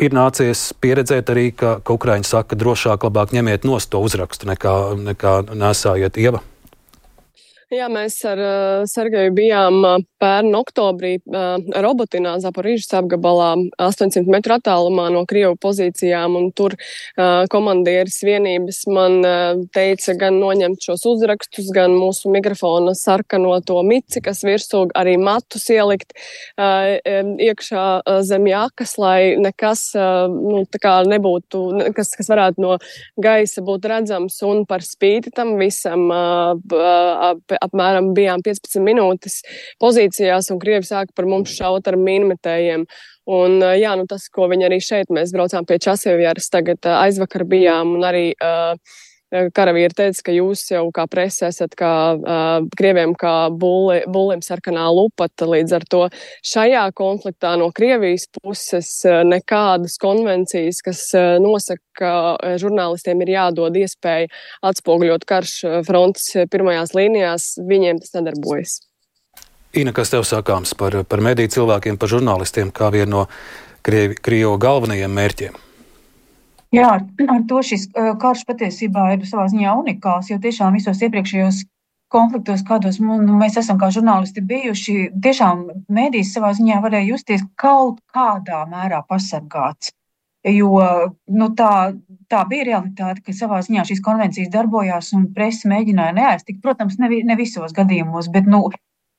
ir nācies pieredzēt arī, ka, ka Ukraiņi saka, drošāk, labāk ņemiet nost to uzrakstu nekā, nekā nesājiet ieva? Jā, mēs ar uh, Sergeju bijām uh, pērn oktobrī uh, Robotinā, Zaporīžas apgabalā, 800 metru attālumā no Krievu pozīcijām, un tur uh, komandieris vienības man uh, teica gan noņemt šos uzrakstus, gan mūsu mikrofona sarkano to mici, kas virsū arī matus ielikt uh, iekšā uh, zem jākas, lai nekas uh, nu, nebūtu, kas, kas varētu no gaisa būt redzams, un par spīti tam visam uh, uh, apmēram bijām 15 minūtes pozīcijās, un Krievi sāka par mums šaut ar mīnmetējiem. Un, jā, nu tas, ko viņi arī šeit, mēs braucām pie Časevjāras, tagad aizvakar bijām, un arī uh, karavīri teica, ka jūs jau kā presa esat kā uh, krieviem kā bulli, bullim sarkanā lupata. Līdz ar to šajā konfliktā no Krievijas puses nekādas konvencijas, kas uh, nosaka, ka žurnālistiem ir jādod iespēja atspoguļot karš frontes pirmajās līnijās, viņiem tas nedarbojas. Ina, kas tev sakāms par, par mediju cilvēkiem, par žurnālistiem kā vienu no Krievi, Krievu galvenajiem mērķiem? Jā, ar to šis karš patiesībā ir savā ziņā unikāls, jo tiešām visos iepriekšējos konfliktos, kādos nu, mēs esam kā žurnālisti bijuši, tiešām mēdīs savā ziņā varēja justies kaut kādā mērā pasargāts. Jo nu, tā, tā bija realitāte, ka savā ziņā šīs konvencijas darbojās un presa mēģināja neaiztikt. Protams, ne, ne visos gadījumos, bet nu,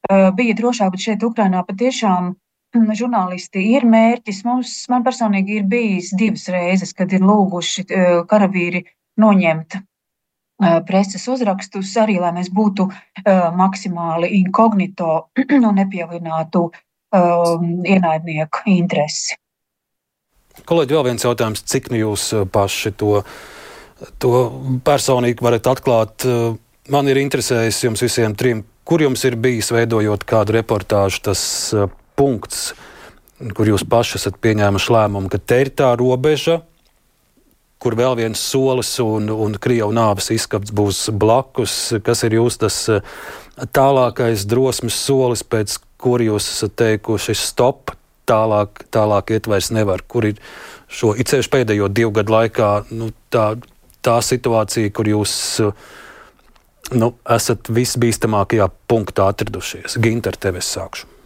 bija drošāk, bet šeit Ukrainā patiešām žurnālisti ir mērķis. Mums, man personīgi ir bijis divas reizes, kad ir lūguši eh, karavīri noņemt eh, preses uzrakstus, arī lai mēs būtu eh, maksimāli inkognito un nepievienātu um, ienaidnieku interesi. Kolēģi, vēl viens jautājums, cik nu jūs paši to, to personīgi varat atklāt? Man ir interesējis jums visiem trim, kur jums ir bijis veidojot kādu reportāžu, tas punkts, kur jūs paši esat pieņēmuši lēmumu, ka te ir tā robeža, kur vēl viens solis un, un krievu nāves izskats būs blakus. Kas ir jūsu tas eh, tālākais drosmes solis, pēc kur jūs esat teikuši stop, tālāk, tālāk iet vairs nevar, kur ir šo itsevišķi pēdējo divu gadu laikā nu, tā, tā situācija, kur jūs nu, esat visbīstamākajā punktā atradušies. Ginter, tevi es sākšu.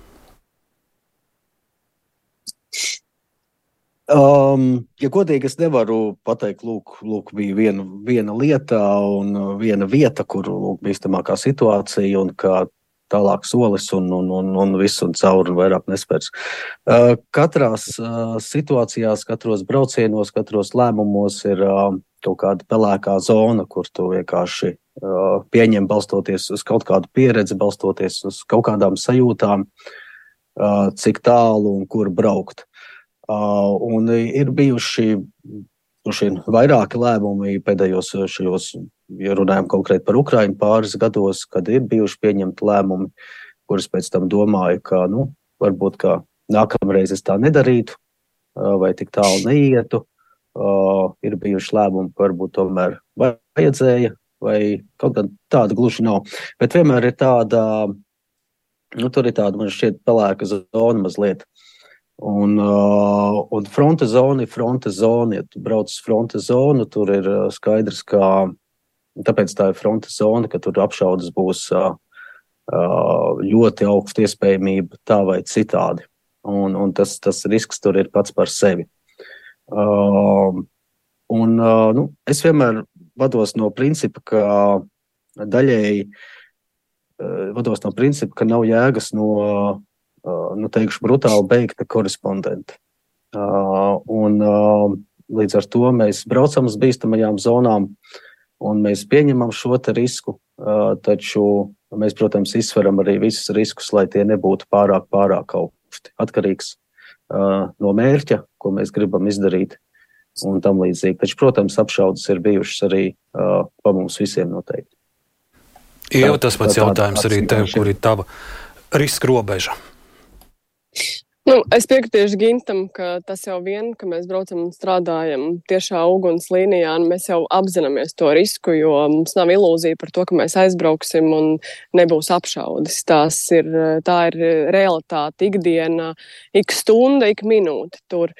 Um, ja godīgi, es nevaru pateikt, lūk, lūk bija viena, viena lieta un uh, viena vieta, kur lūk, bīstamākā situācija un kā tālāk solis un, un, un, un viss un cauri un vairāk nespērs. Uh, katrās uh, situācijās, katros braucienos, katros lēmumos ir uh, kaut kāda pelēkā zona, kur tu vienkārši uh, pieņem balstoties uz kaut kādu pieredzi, balstoties uz kaut kādām sajūtām, uh, cik tālu un kur braukt. Un ir bijuši šiem vairāki lēmumi pēdējos šajos, ja runājam konkrēti par Ukraiņu, pāris gados, kad ir bijuši pieņemti lēmumi, kurus pēc tam domāju, ka, nu, varbūt, ka nākamreiz es tā nedarītu, vai tik tālu neietu. Uh, ir bijuši lēmumi, ka varbūt tomēr vajadzēja, vai kaut kā tāda gluži nav. Bet vienmēr ir tāda, nu, tur ir tāda, man šķiet, pelēka zona mazliet. Un, uh, un fronte zona ir fronte zona. Ja tu brauc uz fronte zonu, tur ir uh, skaidrs, ka tāpēc tā ir fronte zona, ka tur apšaudas būs uh, uh, ļoti augsta iespējamība tā vai citādi. Un, un tas, tas risks tur ir pats par sevi. Uh, un, uh, nu, es vienmēr vados no principa, ka daļēji uh, vados no principa, ka nav jēgas no uh, nu, teikšu, brutāli beigta korespondenta. Un, līdz ar to mēs braucam uz bīstamajām zonām un mēs pieņemam šo risku, taču mēs, protams, izsveram arī visus riskus, lai tie nebūtu pārāk, pārāk augsti. Atkarīgs no mērķa, ko mēs gribam izdarīt, un tam līdzīgi. Taču, protams, apšaudas ir bijušas arī pa mums visiem noteikti. Jau tas pats jautājums arī tev, kur ir tava riska robeža. Nu, es piekritīšu Gintam, ka tas jau vien, ka mēs braucam un strādājam tiešā uguns līnijā, un mēs jau apzināmies to risku, jo mums nav ilūzija par to, ka mēs aizbrauksim un nebūs apšaudas. Tās ir, tā ir realitāte ikdiena, ik stunda, ik minūte tur.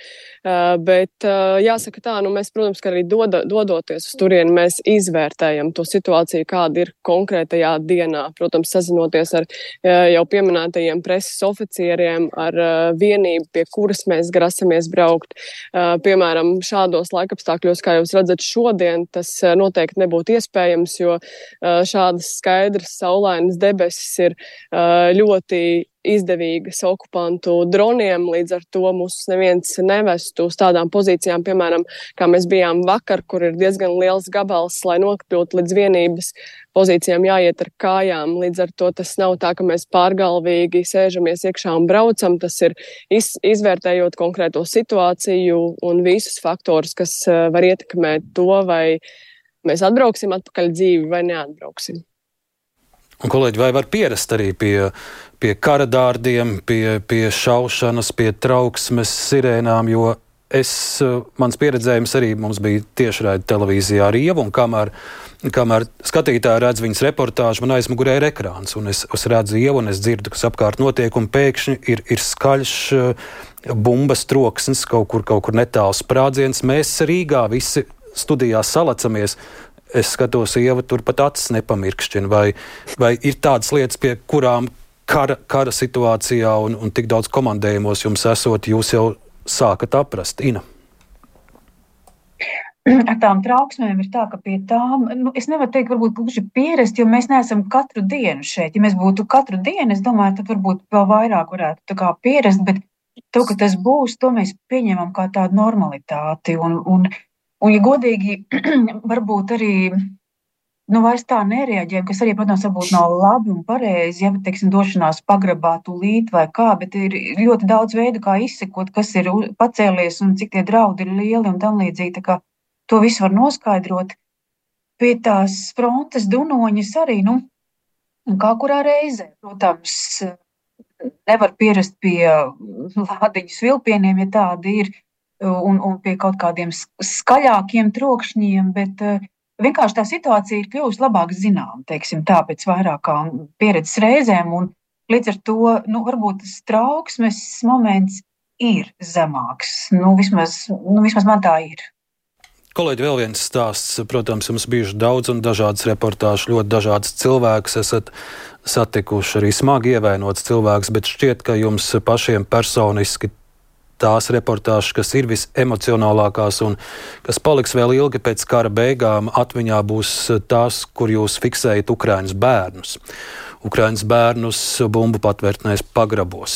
Uh, bet uh, jāsaka tā, nu mēs, protams, ka arī doda, dodoties uz turieni, mēs izvērtējam to situāciju, kāda ir konkrētajā dienā. Protams, sazinoties ar uh, jau pieminētajiem preses oficieriem, ar vienība, pie kuras mēs grasamies braukt. Piemēram, šādos laikapstākļos, kā jūs redzat, šodien tas noteikti nebūtu iespējams, jo šādas skaidras saulainas debesis ir ļoti izdevīgas okupantu droniem. Līdz ar to mūs neviens nevest uz tādām pozīcijām, piemēram, kā mēs bijām vakar, kur ir diezgan liels gabals, lai nokļūtu līdz vienības pozīcijām jāiet ar kājām. Līdz ar to tas nav tā, ka mēs pārgalvīgi sēžamies iekšā un braucam. Tas ir iz, izvērtējot konkrēto situāciju un visus faktorus, kas eh, var ietekmēt to, vai mēs atbrauksim atpakaļ dzīvi vai neatbrauksim. Un, kolēģi, vai var pierast arī pie, pie kara dārdiem, pie, pie šaušanas, pie trauksmes, sirēnām? Jo es, mans pieredzējums arī mums bija tiešraidi televīzijā ar Ievu, un kamēr, kamēr skatītāji redz viņas reportāžu, man aizmugurē ir ekrāns, un es, es redzu Ievu, un es dzirdu, kas apkārt notiek, un pēkšņi ir, ir skaļš bumbas troksnis, kaut kur, kaut kur netālu sprādziens. Mēs Rīgā visi studijā salacamies es skatos, ieva turpat acis nepamirkšķina, vai, vai ir tādas lietas, pie kurām kara, kara situācijā un, un tik daudz komandējumos jums esot, jūs jau sākat aprast, Ina? Ar tām trauksmēm ir tā, ka pie tām, nu, es nevaru teikt, varbūt gluži pierast, jo mēs neesam katru dienu šeit. Ja mēs būtu katru dienu, es domāju, tad varbūt vēl vairāk varētu pierast, bet to, ka tas būs, to mēs pieņemam kā tādu normalitāti. Un, un, Un, ja godīgi, varbūt arī nu, vairs tā nereaģējam, kas arī, protams, nav labi un pareizi, ja teiksim, došanās pagrabā tūlīt vai kā, bet ir ļoti daudz veidu, kā izsekot, kas ir pacēlies un cik tie draudi ir lieli un tam līdzīgi. To visu var noskaidrot. Pie tās frontes dunoņas arī, nu, kā kurā reizē, protams, nevar pierast pie lādiņu svilpieniem, ja tādi ir un, un pie kaut kādiem skaļākiem trokšņiem, bet uh, vienkārši tā situācija ir kļuvusi labāk zināma, teiksim tā, pēc vairākām pieredzes reizēm, un līdz ar to, nu, varbūt tas trauksmes moments ir zemāks. Nu, vismaz, nu, vismaz man tā ir. Kolēģi, vēl viens stāsts. Protams, jums bijuši daudz un dažādas reportāžas, ļoti dažādas cilvēkus. Esat satikuši arī smagi ievainots cilvēks, bet šķiet, ka jums pašiem personiski tās reportāžas, kas ir visemocionālākās un kas paliks vēl ilgi pēc kara beigām, atmiņā būs tās, kur jūs fiksējat Ukraiņas bērnus. Ukraiņas bērnus bumbu patvērtnēs pagrabos.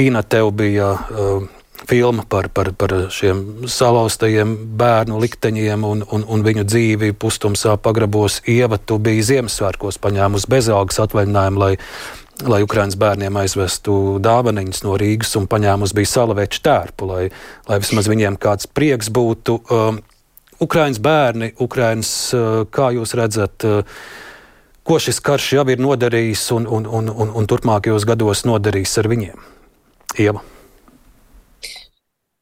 Īna, tev bija uh, filma par, par, par šiem salauztajiem bērnu likteņiem un, un, un viņu dzīvi pustumsā pagrabos. Ieva, tu biji Ziemassvētkos paņēmusi bezalgas atvaļinājumu, lai lai Ukraiņas bērniem aizvestu dāvanas no Rīgas un paņēmusi bija salaveču tērpu, lai, lai vismaz viņiem kāds prieks būtu. Um, Ukraiņas bērni, Ukraiņas, uh, kā jūs redzat, uh, ko šis karš jau ir nodarījis un, un, un, un, un turpmākajos gados nodarīs ar viņiem? Ieva.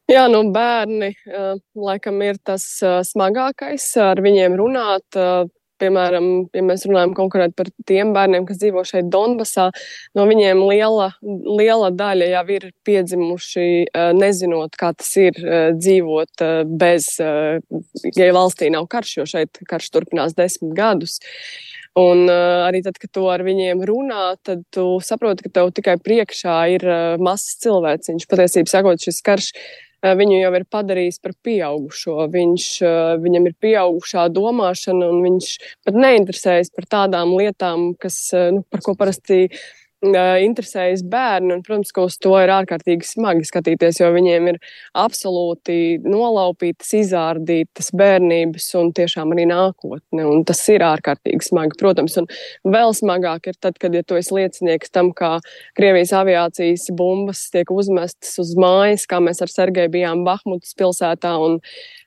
Jā, nu bērni uh, laikam ir tas uh, smagākais. Ar viņiem runāt, uh, piemēram, ja mēs runājam konkrēti par tiem bērniem, kas dzīvo šeit Donbasā, no viņiem liela, liela daļa jau ir piedzimuši, eh, nezinot, kā tas ir eh, dzīvot eh, bez, ja valstī nav karš, jo šeit karš turpinās desmit gadus. Un uh, arī tad, kad tu ar viņiem runā, tad tu saproti, ka tev tikai priekšā ir uh, mazs cilvēciņš. Patiesībā sakot, šis karš uh, viņu jau ir padarījis par pieaugušo. Viņš, eh, viņam ir pieaugušā domāšana, un viņš pat neinteresējas par tādām lietām, kas, eh, nu, par ko parasti interesējas bērni. Un, protams, ka uz to ir ārkārtīgi smagi skatīties, jo viņiem ir absolūti nolaupītas, izārdītas bērnības un tiešām arī nākotne. Un tas ir ārkārtīgi smagi, protams. Un vēl smagāk ir tad, kad ja tu esi liecinieks tam, kā Krievijas aviācijas bumbas tiek uzmestas uz mājas, kā mēs ar Sergeju bijām Bahmutas pilsētā. Un,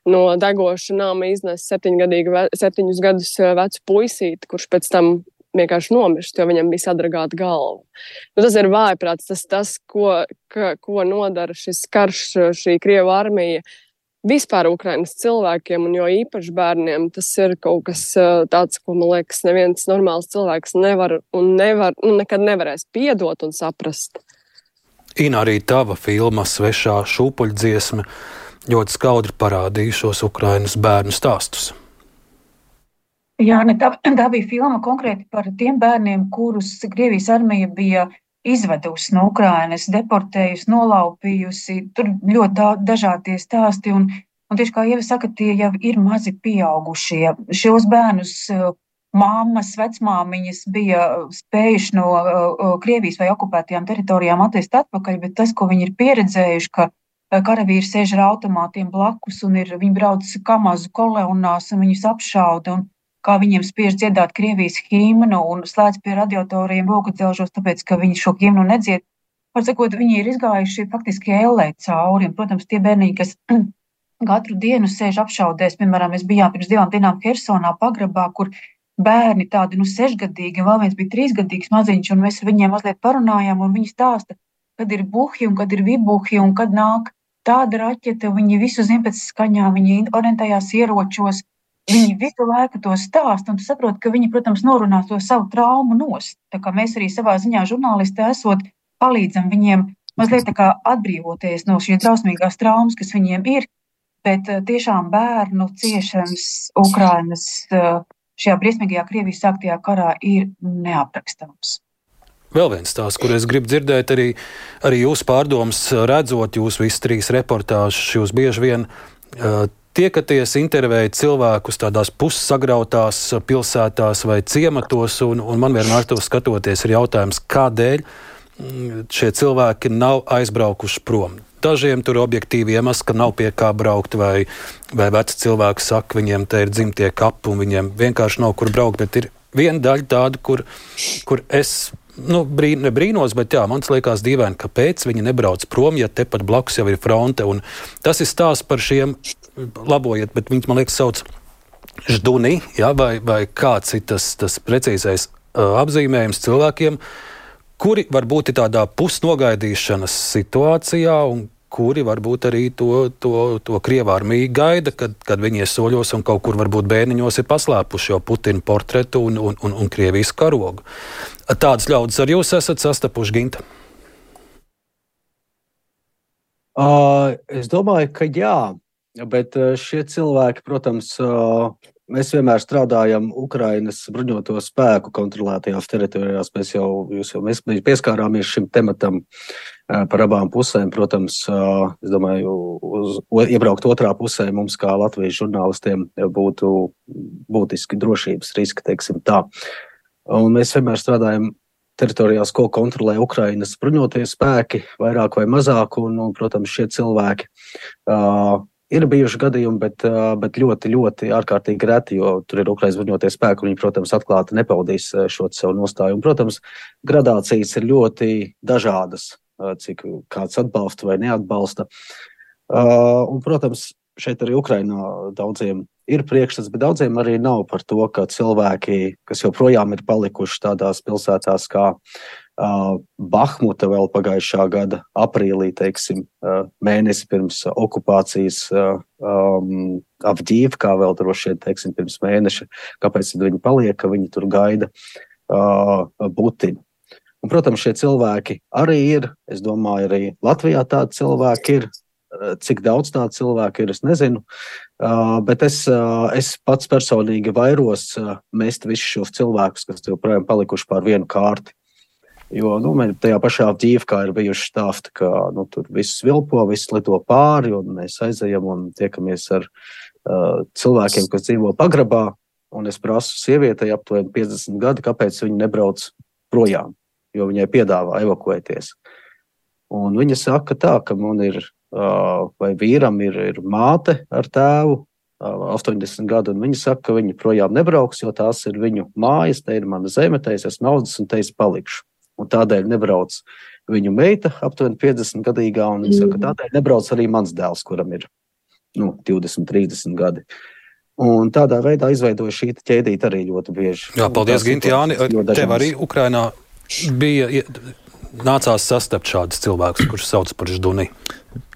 no degoša nama iznes septiņus gadus vecu puisīti, kurš pēc tam vienkārši nomirst, jo viņam bija sadragāta galva. Nu, tas ir vājprāts, tas, tas ko, ka, ko nodara šis karš, šī Krieva armija. Vispār Ukraiņas cilvēkiem, un jo īpaši bērniem, tas ir kaut kas tāds, ko man liekas, neviens normāls cilvēks nevar un nevar, nu, nekad nevarēs piedot un saprast. Ina, arī tava filma Svešā šūpuļdziesma ļoti skaudri parādīja šos Ukraiņas bērnu stāstus. Jā, ne, tā, tā bija filma konkrēti par tiem bērniem, kurus Krievijas armija bija izvedusi no Ukrainas, deportējusi, nolaupījusi. Tur ļoti da, dažādi stāsti. Un, un tieši kā jau saka, tie jau ir mazi pieaugušie. Šos bērnus māmas, vecmāmiņas bija spējuši no uh, Krievijas vai okupētajām teritorijām atvest atpakaļ, bet tas, ko viņi ir pieredzējuši, ka karavīri sēž ar automātiem blakus un ir, viņi brauc kamazu kolonās un viņus apšauda. Un, kā viņiem spiež dziedāt Krievijas himnu un slēdz pie radiatoriem rokudzelžos, tāpēc, ka viņi šo himnu nedzied. Var sakot, viņi ir izgājuši faktiski ellē cauri. Un, protams, tie bērni, kas katru dienu sēž apšaudēs, piemēram, mēs bijām pirms divām dienām Hersonā pagrabā, kur bērni tādi, nu, sešgadīgi, un vēl viens bija trīsgadīgs maziņš, un mēs ar viņiem mazliet parunājām, un viņi stāsta, kad ir buhi un kad ir vibuhi, un kad nāk tāda raķete, viņi visu zina pēc skaņām, viņi orientējās ieročos, Viņi visu laiku to stāst, un tu saproti, ka viņi, protams, norunās to savu traumu nost. Tā kā mēs arī savā ziņā žurnālisti esot, palīdzam viņiem mazliet atbrīvoties no šīs drausmīgās traumas, kas viņiem ir. Bet eh, tiešām bērnu ciešanas Ukrainas eh, šajā briesmīgajā Krievijas sāktajā karā ir neaprakstāms. Vēl viens stāsts, kur es gribu dzirdēt, arī, arī jūsu pārdomas, redzot jūsu visas trīs reportāžas, jūs bieži vien uh, tiekaties, intervējat cilvēkus tādās pussagrautās pilsētās vai ciematos, un, un man vienmēr to skatoties, ir jautājums, kādēļ mm, šie cilvēki nav aizbraukuši prom. Dažiem tur objektīvi iemesli, ka nav pie kā braukt, vai, vai veci cilvēki saka, viņiem te ir dzimtie kapi, un viņiem vienkārši nav kur braukt. Bet ir viena daļa tāda, kur, kur es nu, brī, ne brīnos, bet jā, man liekas dīvaini, kāpēc viņi nebrauc prom, ja tepat blakus jau ir fronte. Un tas ir stāsts par šiem labojiet, bet viņas, man liekas, sauc žduni, ja, vai, vai kāds ir tas, tas precīzais apzīmējums cilvēkiem, kuri varbūt ir tādā pusnogaidīšanas situācijā un kuri varbūt arī to, to, to krievu armiju gaida, kad, kad viņi iesoļos un kaut kur varbūt bērniņos ir paslēpuši jau Putina portretu un, un, un, un Krievijas karogu. Tādas ļaudis arī jūs esat sastapuši Ginta? Uh, es domāju, ka jā. Bet eh, šie cilvēki, protams, eh, mēs vienmēr strādājam Ukraiņas bruņoto spēku kontrolētajās teritorijās. Mēs jau, jau mēs pieskārāmies šim tematam eh, par abām pusēm. Protams, es domāju, uz, iebraukt otrā pusē mums, kā Latvijas žurnālistiem, būtu būtiski drošības riski, teiksim tā. Un mēs vienmēr strādājam teritorijās, ko kontrolē Ukraiņas bruņotie spēki, vairāk vai mazāk, un, un protams, šie cilvēki uh, Ir bijuši gadījumi, bet, bet ļoti, ļoti ārkārtīgi reti, jo tur ir Ukraiņas bruņoties spēki. Viņi, protams, atklāti nepaudīs šo savu nostāju. Un, protams, gradācijas ir ļoti dažādas, cik kāds atbalsta vai neatbalsta. Un, protams, šeit arī Ukraiņā daudziem ir priekšstats, bet daudziem arī nav par to, ka cilvēki, kas joprojām ir palikuši tādās pilsētās kā Bahmuta vēl pagājušā gada aprīlī, teiksim, mēnesi pirms okupācijas, um, Avģīvkā vēl droši vien, teiksim, pirms mēneša. Kāpēc viņi paliek, ka viņi tur gaida uh, Putinu? Un, protams, šie cilvēki arī ir. Es domāju, arī Latvijā tādi cilvēki ir. Cik daudz tādu cilvēku ir, es nezinu. Uh, bet es, uh, es pats personīgi vairos uh, mest visus šos cilvēkus, kas joprojām palikuši pār vienu kārti. Jo nu, tajā pašā dzīvē ir bijuši stāsti, ka nu, tur viss vilpo, viss lido pāri, un mēs aizejam un tiekamies ar uh, cilvēkiem, kas dzīvo pagrabā. Un es prasu sievietei aptuveni 50 gadi, kāpēc viņa nebrauc projām. jo viņai piedāvā evakuēties. Un viņa saka, tā, ka man ir, vai vīram ir, ir māte ar tēvu, 80 gadu, un viņi saka, ka viņi projām nebrauks, jo tās ir viņu mājas, te ir mana zeme, te es esmu audzis un te es palikšu. Un tādēļ nebrauc viņu meita, aptuveni 50 gadīgā, un viņi saka, mhm. tādēļ nebrauc arī mans dēls, kuram ir nu, 20, 30 gadi. Un tādā veidā izveidoja šī ķēdīte arī ļoti bieži. Jā, paldies, Ginti, Jāni. Tev arī Ukrainā bija nācās sastapt šādus cilvēkus, kurus sauc par žduni.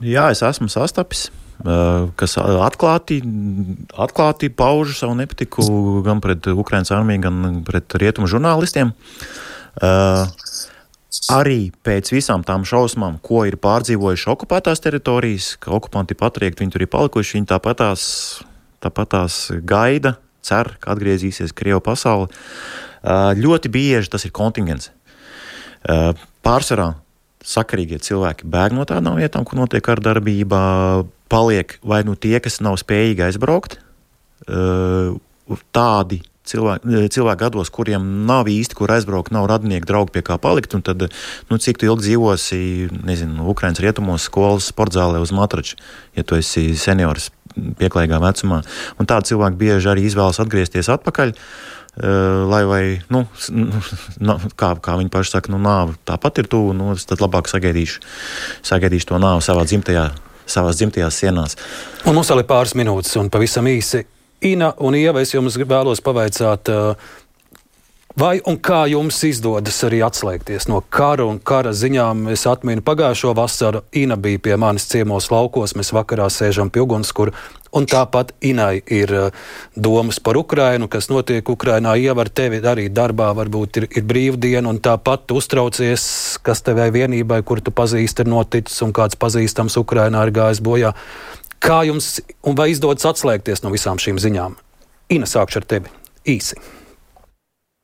Jā, es esmu sastapis kas atklāti, atklāti pauž savu nepatiku gan pret Ukraiņas armiju, gan pret rietumu žurnālistiem. Arī pēc visām tām šausmām, ko ir pārdzīvojuši okupētās teritorijas, ka okupanti patriekti, viņi tur ir palikuši, viņi tāpatās, tāpatās gaida, cer, ka atgriezīsies Krievu pasauli. Ļoti bieži tas ir kontingents. Pārsvarā sakarīgie cilvēki bēg no tādām vietām, kur notiek ar darbība, paliek vai nu tie, kas nav spējīgi aizbraukt, tādi cilvēki, cilvēki gados, kuriem nav īsti kur aizbraukt, nav radinieki, draugi pie kā palikt. Tad, nu, cik tu ilgi dzīvosi, nezinu, Ukraiņas rietumos, skolas sportzālē uz matrača, ja tu esi seniors pieklājīgā vecumā. Un tādi cilvēki bieži arī izvēlas atgriezties atpakaļ. Uh, lai vai, nu, nu, kā, kā viņi paši saka, nu, nāve tāpat ir tuvu, nu, tad labāk sagaidīšu, sagaidīšu to nāvi savā dzimtajā savās dzimtajās sienās. Un mums vēl ir pāris minūtes, un pavisam īsi. Ina un Ieva, es jums vēlos pavaicāt, vai un kā jums izdodas arī atslēgties no kara un kara ziņām. Es atminu pagājušo vasaru, Ina bija pie manis ciemos laukos, mēs vakarā sēžam pie ugunskura, Un tāpat Inai ir domas par Ukrajinu, kas notiek Ukrajinā. Ievar tevi arī darbā, varbūt ir, ir brīvdiena, un tāpat uztraucies, kas tevai vienībai, kur tu pazīsti, ir noticis, un kāds pazīstams Ukrajinā ir gājis bojā. Kā jums, un vai izdodas atslēgties no visām šīm ziņām? Ina, sākšu ar tevi īsi.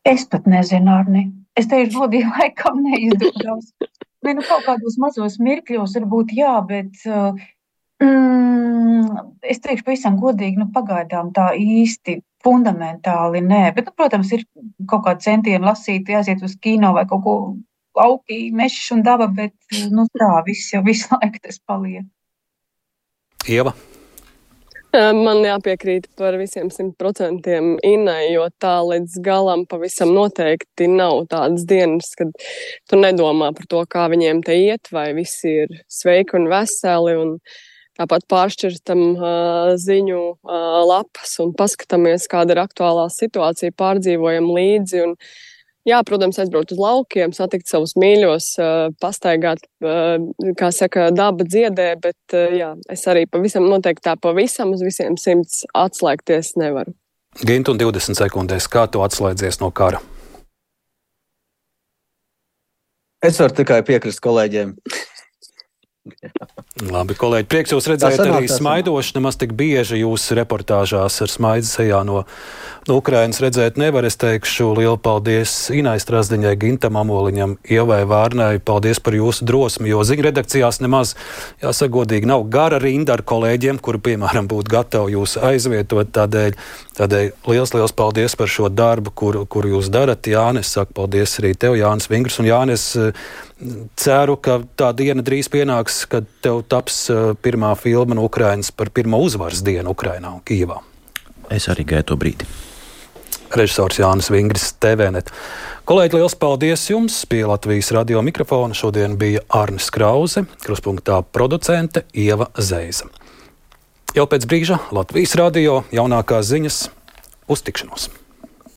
Es pat nezinu, Arni. Es teikšu, godīgi, laikam neizdodas. Ne, nu, kaut kādos mazos mirkļos varbūt jā, bet uh, Mm, es teikšu, pavisam godīgi, nu, pagaidām tā īsti fundamentāli nē. Bet, nu, protams, ir kaut kāda centiena lasīt, aiziet uz kino vai kaut ko lauki, mešs un daba, bet nu, tā viss jau visu laiku tas paliek. Ieva. Man jāpiekrīt par visiem simt procentiem Inai, jo tā līdz galam pavisam noteikti nav tādas dienas, kad tu nedomā par to, kā viņiem te iet, vai visi ir sveiki un veseli. Un, uh, Tāpat pāršķirtam uh, ziņu uh, lapas un paskatāmies, kāda ir aktuālā situācija, pārdzīvojam līdzi. Un, jā, protams, aizbraukt uz laukiem, satikt savus mīļos, uh, pastaigāt, uh, kā saka, daba dziedē, bet uh, jā, es arī pavisam noteikti tā pavisam uz visiem simts atslēgties nevaru. Gint un 20 sekundēs, kā tu atslēdzies no kara? Es varu tikai piekrist kolēģiem. Labi, kolēģi, prieks jūs redzēt sanāk, arī smaidoši. Nemaz tik bieži jūsu reportāžās ar smaidu sejā no, no Ukrainas redzēt nevar. Es teikšu lielu paldies Inai Strasdiņai, Gintam Amoliņam, Ievai Vārnai. Paldies par jūsu drosmi, jo ziņu redakcijās nemaz, jāsaka godīgi, nav gara rinda ar kolēģiem, kuri, piemēram, būtu gatavi jūs aizvietot. Tādēļ, tādēļ liels, liels paldies par šo darbu, kuru, kuru jūs darat. Jānis, saku paldies arī tev, Jānis Vingrs un Jānis ceru, ka tā diena drīz pienāks, kad tev taps pirmā filma no Ukrainas par pirmo uzvaras dienu Ukrainā un Kīvā. Es arī gaidu to brīdi. Režisors Jānis Vingris, TVNet. Kolēģi, liels paldies jums! Pie Latvijas radio mikrofona šodien bija Arnis Krause, kruspunktā producente Ieva Zeiza. Jau pēc brīža Latvijas radio jaunākās ziņas uztikšanos.